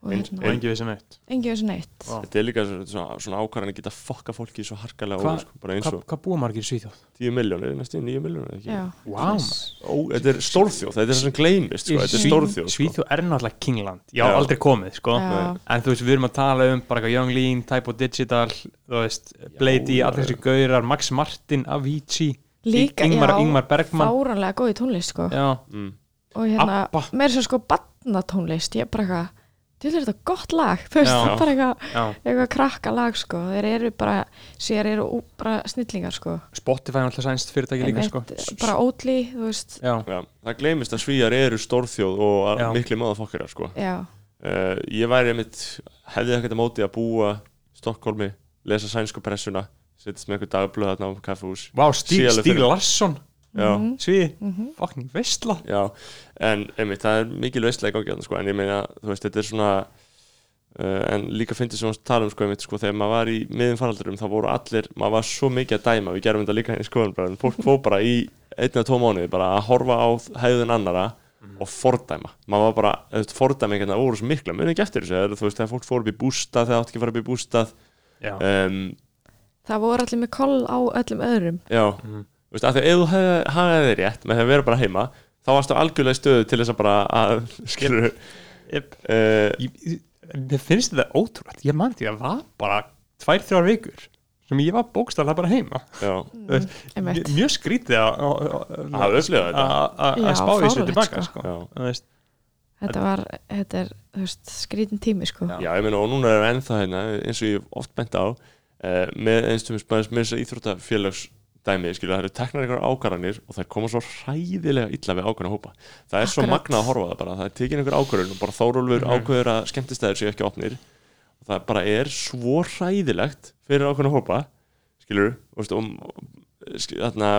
og hérna, og engi við sem eitt. Engi þessu neitt Vá. Þetta er líka svona, svona, svona ákvarðan að geta fokka fólki svo harkalega Hva- óður sko, bara eins Hvað og hva búa margir í Svíþjóð? 10 miljónir, næstu 9 miljónir Já, Ó, þetta er stórþjóð, þetta er það sem gleymist sko, þetta er stórþjóð sko. Svíþjóð er náttúrulega Kingland. Ég á Já. aldrei komið, sko. Já, En þú veist, við erum að tala um bara eitthvað Young Lean, Typo Digital Blady, já, allir þessi gaurar Max Martin, Avicii líka, Ingmar, já, Ingmar Bergman. fáranlega góð í tónlist sko. Já, mm, og hérna, Abba. með þess að sko batnatónlist, ég er bara eitthvað til er þetta gott lag, þú veist, það [laughs] er bara eitthvað eitthvað krakka lag sko. Þeir eru bara, sér eru bara snillingar sko. Spotify er náttúrulega sænst fyrirtæki líka, sko. bara ótli, þú veist. Já, já, það gleymist að svíjar eru stórþjóð og miklu maður fokkar sko. já, uh, ég væri einmitt hefði ekkert að móti að búa í Stokkólmi, lesa sænsku pressuna setjast með eitthvað dagblöð þarna á kaffehús Vá, alveg Stíg fyrir- Larsson. Mhm. Svíði, fucking veistla já, en einmitt það er mikil veistlega í gangi þarna, sko, en ég meina, þú veist, þetta er svona uh, en líka fyndið sem við tala um sko, einmitt, sko, þegar maður var í miðum faraldurum þá voru allir, maður var svo mikið að dæma við gerum þetta líka í skoðan, bara, en fólk fór bara í einn eða tvo mánuði, bara að horfa á hæðun annara og fordæma. Maður var bara, þú veist, fordæmingarna voru svo mikla munið ekki eftir þessu, þú veist, þegar fólk fór upp í bústað þegar átt ekki að fara upp í bústað um, það voru allir með koll á öllum öðrum já, Mhm. þú veist, af því að ef þú hagaði þig rétt með því að vera bara heima þá varstu algjörlega í stöðu til þess að bara að, skilur Yep. uh, Ég- Mér finnst þetta ótrúlega Ég man því að það var bara tvær, þrjár vikur sem ég var bókstaflega bara heima já, veist, einmitt. Mjög- skrítið að Að upplifa þetta. að- að Já, að spá þessu tilbaka sko. sko. Þú þetta var, þetta er, þú veist, skrítin tími sko Já. ég meina og núna erum við ennþá hérna eins og ég hef oft bent á uh, með einstum með þess að íþróttafélags dæmi, skilur, það eru teknar einhverjar ákvarðanir og það koma svo hræðilega illa við ákvarðan hópa það er svo Akkurat. magnað að horfa á það bara það er tekin einhver ákvarðan og bara Þórólfur Mhm. ákveður að skemmtistæður séu ekki opnir og það bara er svo hræðilegt fyrir ákvarðan hópa skilur, og, skil, þarna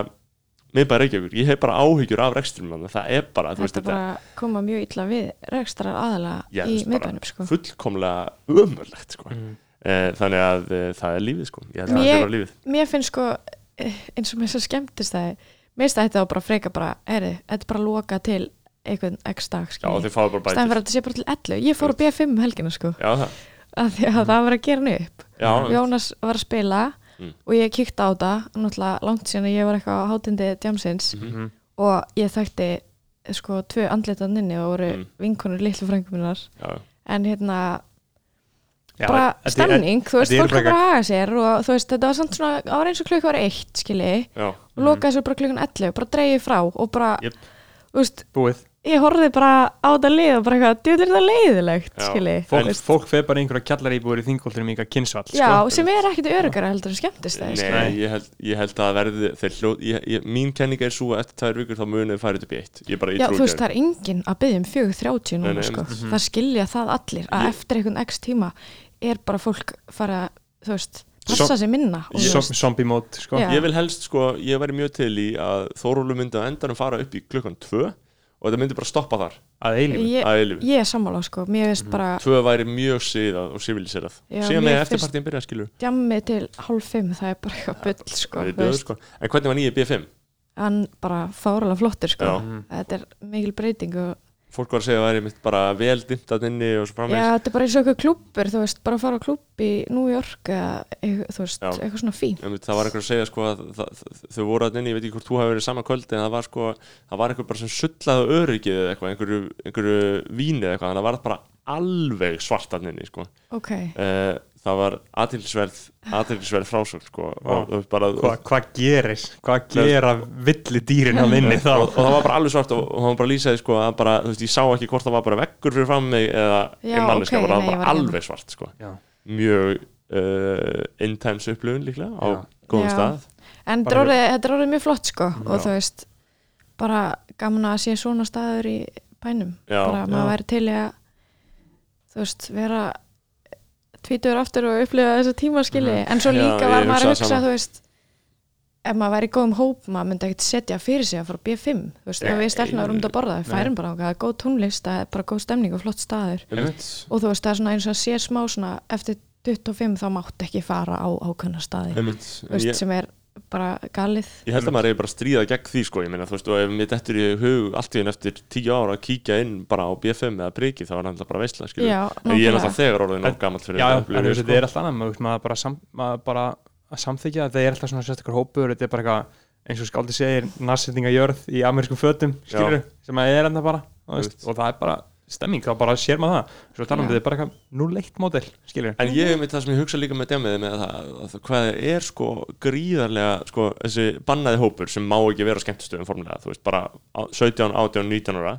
mér bara Reykjavíkur, ég hef bara áhyggjur af þannig að það er bara, þú veist, þetta bara koma mjög illa við rekstrar aðalega Já, í miðbænum sko fullkomlega ömurlegt sko. mm. Eh, þannig að uh, það er lífið sko. ég held að Mér- það sé bara lífið. mér finnst sko eh, eins og þess að skemmtist það mér finnst þetta bara freka bara eri, þetta er bara loka til einhvern x dag fyrir að þetta sé bara til 11 ég fór á B5 um helgina sko. Já, að því að það var að gera hann upp. Já, Jónas var að spila Mm. og ég kíkti á það náttúrulega langt síðan að ég var eitthvað á hátindi Jamsins Mhm. og ég þekkti sko tvö andlitan inni og voru Mm. vinkonur litlu frengum minnar. Já, en hérna bara þetta er- stemning, þú veist, þetta er fólk var bara að haga sér og þú veist, þetta var samt svona, það var eins og klukk var eitt, skilji, já, og lokaði svo bara klukkan 11, bara dreigið frá og bara, þú veist, Búið. ég horfði bara á þetta lið og bara eitthvað, djúður þetta leiðilegt Já. skilji, fólk, fólk fer bara einhverja kjallaríbúir í þingoltunum í eitthvað kynnsvall já, sko. sem er ekkit örugara heldur en skemmtist það, Nei, ég held, ég held að það verði þeir hljóð, ég, ég, mín kenning er svo að eftir tvær vikur þá munið farið upp í eitt ég bara, ég Já, trúi þú veist, það er enginn að byggja um 4.30 Nei, núna, sko. mhm. Það skilja það allir að Ég- eftir einhvern x tíma er bara fólk fara, þú veist, passa sig minna zombie mót sko. Ég vil helst sko, ég væri mjög til í að Þórólu myndi að endanum fara upp í klukkan tvö og þetta myndi bara stoppa þar að eilífu ég, að eilífi ég er sammála, sko mér veist bara tvö væri mjög síðað og civiliserað Já, síðan með finnst- eftirpartíðin byrja skilur djammið til hálf fimm, það er bara eitthvað bull, sko, sko. en hvernig var nýja B5? hann bara fáralega flottur, sko Já. Mhm. þetta er mikil breyting og fólk var að segja að það væri mitt bara vel dimmt að inni og svo já, framvegis þetta er bara eins og eitthvað klúppur, þú veist, bara að fara á klúpp í New York eða, eitthvað, þú veist, Já. eitthvað svona fín Einmitt, það var einhver að segja sko að það, þau voru að inni, ég veit ekki hvort þú hafi verið sama kvöldi en það var sko, það var einhver bara sem sullaði á öryggið eða eitthvað, einhverju, einhverju víni eða eitthvað, þannig að það var bara alveg svart að inni sko. ok, uh, það var aðtilsverð aðtilsverð frásögn sko og, og bara hvað hva gerir hvað gera villi dýrin hann inni [laughs] þá og, og það var bara alveg svart og, og hann bara lýsaði sko að bara, þú veist, ég sá ekki hvort það var bara veggur fyrir fram mig eða ok, bara, nei, það var var ekki alveg svart sko Já. mjög uh, intense upplifun líklega á Já. góðum Já. stað En Bara er orðið, þetta er orðið mjög flott sko Já. og þú veist, bara gaman að sé svona staður í bænum Já, bara maður væri til að þú veist, vera tvítur aftur og upplifa þessa tímaskili Mhm. en svo Já, líka ég var maður að hugsa, sama. þú veist ef maður væri í góðum hóp, maður myndi ekkert setja fyrir sig að fara á B5, þú veist, ef við stelna um þetta að borða, við færum bara er góð tónlist, það er bara góð stemning og flott staður Einmitt. og þú veist, það er svona eins og að sé smá svona eftir 25 þá mátt ekki fara á ákveðna staði, veist, ég, sem er bara galið. Ég held að maður er bara að stríða gegn því sko, ég meina þú veist og ef mér dettur í hug allt í enn eftir tíu ára að kíkja inn bara á B5 eða priki þá er hann bara veistla skilur Já, en ég er náttúrulega þegar orðin og gammal fyrir já, en þú veist, sko. þetta er alltaf annað maður, maður bara, sam, maður bara að samþykja þetta er alltaf svona sérstakar hópur þetta er bara eitthvað, eins og skáldi segir narsendinga jörð í amerískum fötum skilur, sem að er enda bara og það er bara stemming, þá bara sér maður það. Svo við, þetta er bara eitthvað 0-1 módel skilur, En ég með það sem ég hugsa líka með demiði með það, að það hvað er sko gríðarlega sko þessi bannaði hópur sem má ekki vera skemmtistöðum formulega, þú veist, bara á- 17, 18, 19 ára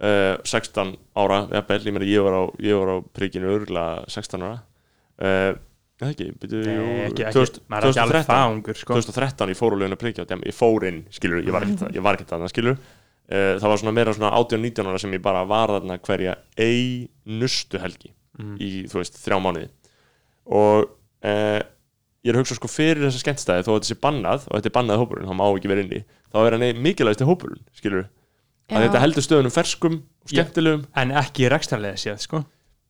uh, 16 ára, jafnvel, ég meina ég var á, ég var á prikinu örgulega 16 ára uh, ekki, byrju, Nei, jú, ekki, ekki, 2000 maður er ekki alveg 2013 það ungur sko. 2013 ég fór úr prikja á demi, ég fór inn, skilur, ég var ekkert ég var ekkert þarna, skilur uh, það var svona meira svona 18-19 ára sem ég bara var þarna hverja einustu helgi Mm. í, þú veist, þrjá mánuði og uh, ég er að hugsa sko fyrir þessa skemmtstæði þó að þetta sé bannað og þetta er bannað hópurinn, hann má ekki vera inni þá er hann mikilvægst í hópurinn, skilur að þetta heldur stöðunum ferskum og skemmtilegum en ekki rekstrarlega séð sko.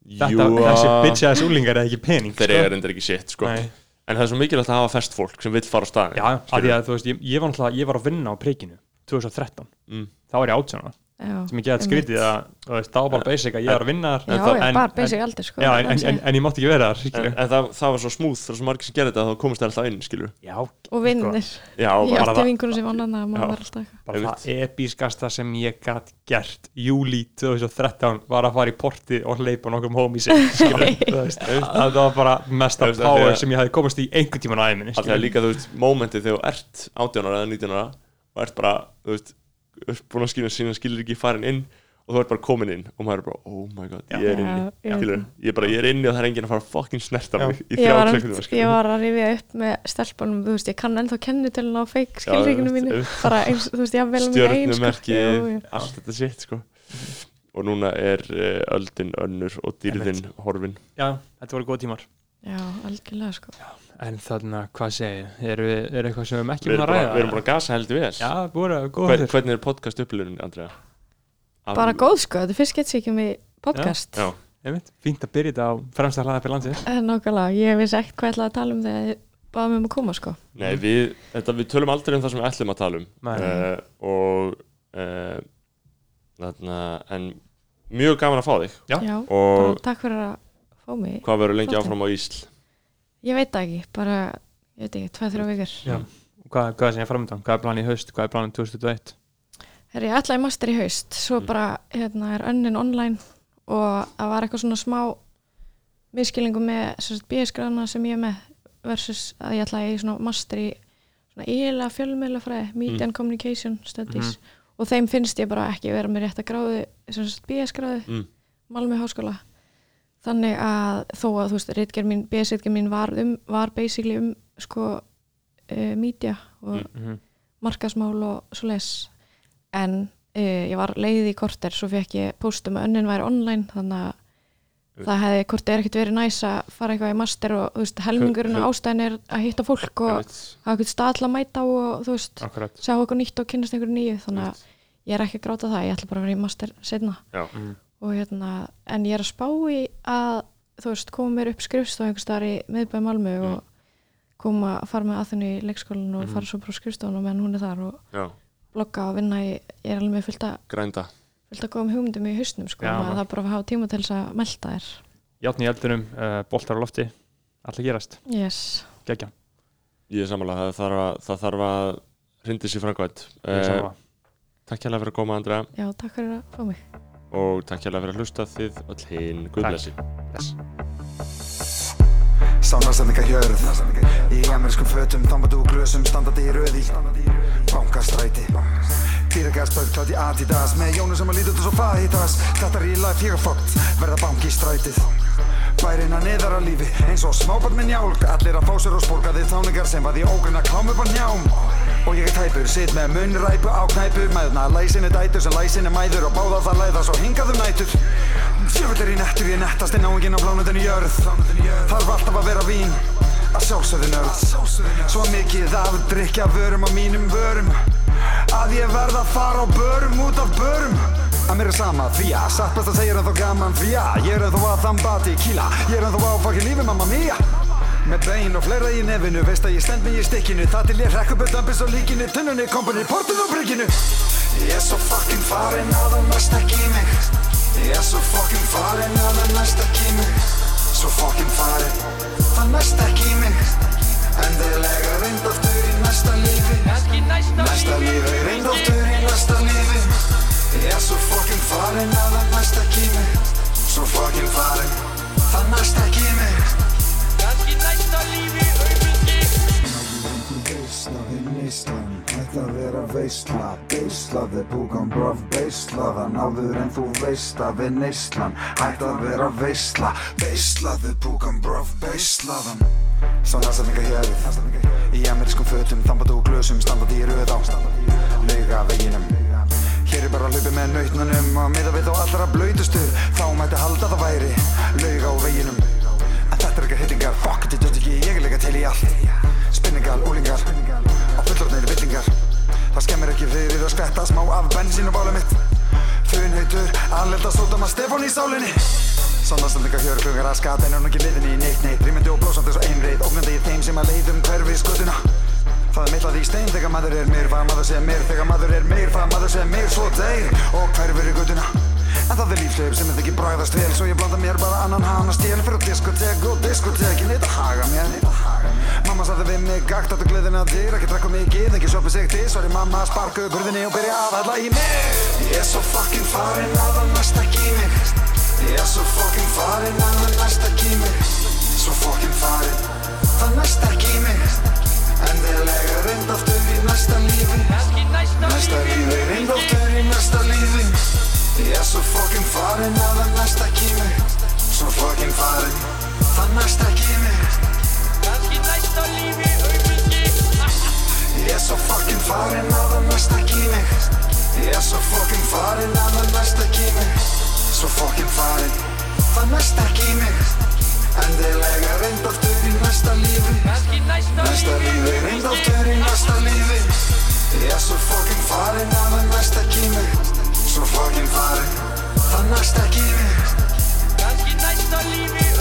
þetta, Jú, þessi að- bitchaðis úlingar er ekki pening þeir sko. eiga reyndar ekki sitt sko. Nei. en það er svo mikilvægt að hafa fest fólk sem vill fara á staðin já, að þú veist, ég, ég, var ég var að vinna á prikinu 2013, mm. þá var ég 18 ára. Já, sem ég gett skrítið að veist, þá var bara basic að ég var að vinna þar. Já, En bara basic aldur sko, já, en, en, en, en ég mátti ekki vera þar en, það, það var svo smúð það var svo margir sem gerði þetta að þá komist það alltaf inn skilur já, og vinnir, já, ég átti vingunum sem vann að maður var alltaf eitthvað. Bara það episkasta sem ég gætt gert júli 2013 var að fara í porti og hleypa [laughs] þú veist. það var bara af því power að- sem ég hefði komast í einhvern tíman að það er líka þú veist mómentið þegar þú ert 18 ára eða 19 ára og ert bara þú veist búin að skilja sína skilur ekki farin inn og þú ert bara komin inn og maður er bara oh my god ég er inni skilur ég er bara ég er inni og það er enginn að fara fucking snerta Já. mig í þrjá var, klukkutíma ég skilur var að rifja upp með stelpunum, þú veist, ég kann ennþá kennitölun á feik skilríkinu mínu, bara eins, þú veist, ég vel með einn sko. stjörnumerki Jú, jú. allt þetta sitt sko. Og núna er uh, öldin önnur og dýrðin horfin. Já, þetta voru góð tímar já, algjörlega sko. En þannig að hvað segið, er, er eitthvað sem við erum ekki við búin að ræða? við erum bara að gasa heldur vel. Já, voru góð Hver, Hver, hvernig er podcast upplifun Andrea? Af- bara góð sko, þetta er fyrst gett sér ekki með podcast. Já, einmitt, fínt að byrja þetta á fremsta hlaða fyrir landsins. Eh, nákvæmlega, ég vissi ekkert hvað ég ætlaði að tala um þegar ég baða mig um að koma sko. Nei, við, þetta, við tölum aldrei um það sem við ætlum að tala um. Uh, og uh, þarna, en mjög gaman að fá þig. Já. og bara takk fyrir að fá mig hvað verður lengi áfram á Ísl? Ég veit ekki, bara, ég veit ekki, tveið, þrjá vikur. Já. hvað, hvað er sem ég framöndan, hvað er planið í haust? Hvað er planið 2021 Herri, ég ætlaði master í haust, svo Mm. bara hérna er önnin online og það var eitthvað svona smá miskilningu með BS-grána sem ég er með versus að ég ætlaði í svona master í svona ílega fjölmiðlafræði, Media Mm. and Communication Studies. Og þeim finnst ég bara ekki vera með rétt að gráðu BS gráðu Mm. Háskóla þannig að þó að þú veist ritgerð mín, BS-ritgerð mín var, um, var basically um sko uh, media og Mhm. markasmál og svo les en uh, ég var leið í korter svo fekk ég póstum að önnin væri online þannig að það hefði hvort er ekkert verið næs að fara eitthvað í master og þú veist, helmingurinn á ástæðin er að hitta fólk og hafa eitthvað stað til að mæta og þú veist, Akkurat. sjá eitthvað nýtt og kynnast einhverju nýju þannig að ég er ekki að gráta það, ég ætla bara að vera í master setna Já, og hérna, en ég er að spá í að þú veist, koma mér upp skrifstof einhvers staðar í miðbæði Malmö og koma að fara með aðþunni í leikskólan og fara svo bara á skrifstofan og meðan hún er þar og já, blogga og vinna í, ég er alveg með fullt að grænda. fullt að góðum hugmyndum í hausnum sko, Já, það bara að hafa tíma til þess að melta þér. Játni í eldunum, uh, boltar á lofti Allir gerast, yes, geggja Ég er samanlega, það þarf að, það þarf að hrindi sér framkvæmt. Ég er uh, sammála. Takk hérlega fyrir að koma Andrea. Já, takk fyrir að fá mig og takk hérlega fyrir að hlusta þið öll hinn Guðblessi Bless. Sánarstendinga hjörð Í amerískum fötum, þambatu og glösum Standandi í röði. Bankastræti Týragasbögg klátt í Adidas Með Jónu sem að líta út og svo fahitas Þetta er í life, ég er fókt Verða banki í strætið. Bærin að neðar að lífi Eins og smábarn með njálk Allir að fá sér og spólka þið þáningar Sem að því ógrinna klám upp á njám. Og ég er tæpur, sitt með munræpu á knæpu Mæðuna læsinni dætur sem læsinni mæður Og báða það læða svo hingaðum nætur. Sjöfull er í nettur, ég nettast í náingin á plánundinu jörð. Þarf alltaf að vera vín Að sjálfsögðu nörd. Svo mikið af drikja vörum á mínum vörum Að ég verð að fara á börum út af börum. Að mér er sama því að satt best að segja er ennþá gaman því að Ég er ennþá að þambati kíla Ég er ennþá á fokkin lífi mamma mía. Með bein og fleira í nefinu Veist að ég stend mig í stikkinu Það til ég rekk upp öll ömpis og líkinu Tunnunni, kompani, portinu og brygginu. Ég er svo fokkin farin að það næst ekki í mig. Ég er svo fokkin farin að það næst ekki í mig. Svo fokkin farin Það næst ekki í mig. Endilega reynd aftur næsta lífi Næsta lífi, reynd aftur í næsta lífi Ég er svo fokkin farin að það næst ekki í mig Svo fokkin farin Það næst ekki í mig Veisla við neyslan, hætt að vera veisla. Beisla við búkan braf beisla Það náður en þú veist að við neyslan Hætt að vera veisla. Veisla við búkan braf beisla Svo næstafninga hérið Í amerískum fötum, þambatu og glösum Standandi í röð á Lauga veginum. Hér er bara hlaupi með nautnunum Og miða við þá allra blöytustu Þá mætti halda það væri Lauga á veginum. En þetta er ekki hittingar Fuck þetta döð ekki, ég er líka til í allt. Spinningal, úlingar Og fullorðnir villingar Það skemmir ekki fyrir að skvetta smá af bensín og bála mitt. Funhautur, aðlelda sóta maður Stefán í sálinni Sannastendinga hjörglugar að skata en hún ekki liðinni í neitt neitt. Rýmandi og blósandi svo einreið Ógnandi í þeim sem að leiðum hverfi skutuna Það er mittlað í stein þegar maður er meir Hvað maður sé meir þegar maður er meir Hvað maður sé meir svo deyr Og hverfur í gutuna En það er lífsleif sem þetta ekki bragðast vel. Svo ég blanda mér bara annan hana stél Fyrir diskotek og diskotekin. Þetta haga mér Mamma sagði við mig Gagt að þú gleðina þér Ekki drekka mikið, ekki soppa sig til. Sorry mamma, sparka upp hurðinni og byrja að hella í mig. Ég er svo fucking farin að það næst ekki í mig. Ég er svo fucking farin að það næst ekki í mig. Svo fucking farin Það næst ekki í mig Endilega reynd aftur í næsta lífi. Næsta lífi, reynd aftur í næsta lífi Ég er svo fokkin farinn að það næst ekki í mig. Svo fokkin farinn, það næst ekki í mig. Ganski næst á lífi, auðvitað. Ég er svo fokkin farinn að það næst ekki í mig. Ég er svo fokkin farinn að það næst ekki í mig. Svo fokkin farinn, það næst ekki í mig. Endilega reyndaftur í næsta lífi. Næsta lífi, reyndaftur í næsta lífi. Ég er svo fokkin farinn að það næst ekki í mig svo flókin fari Það næst ekki við. Kanski næsta lífi.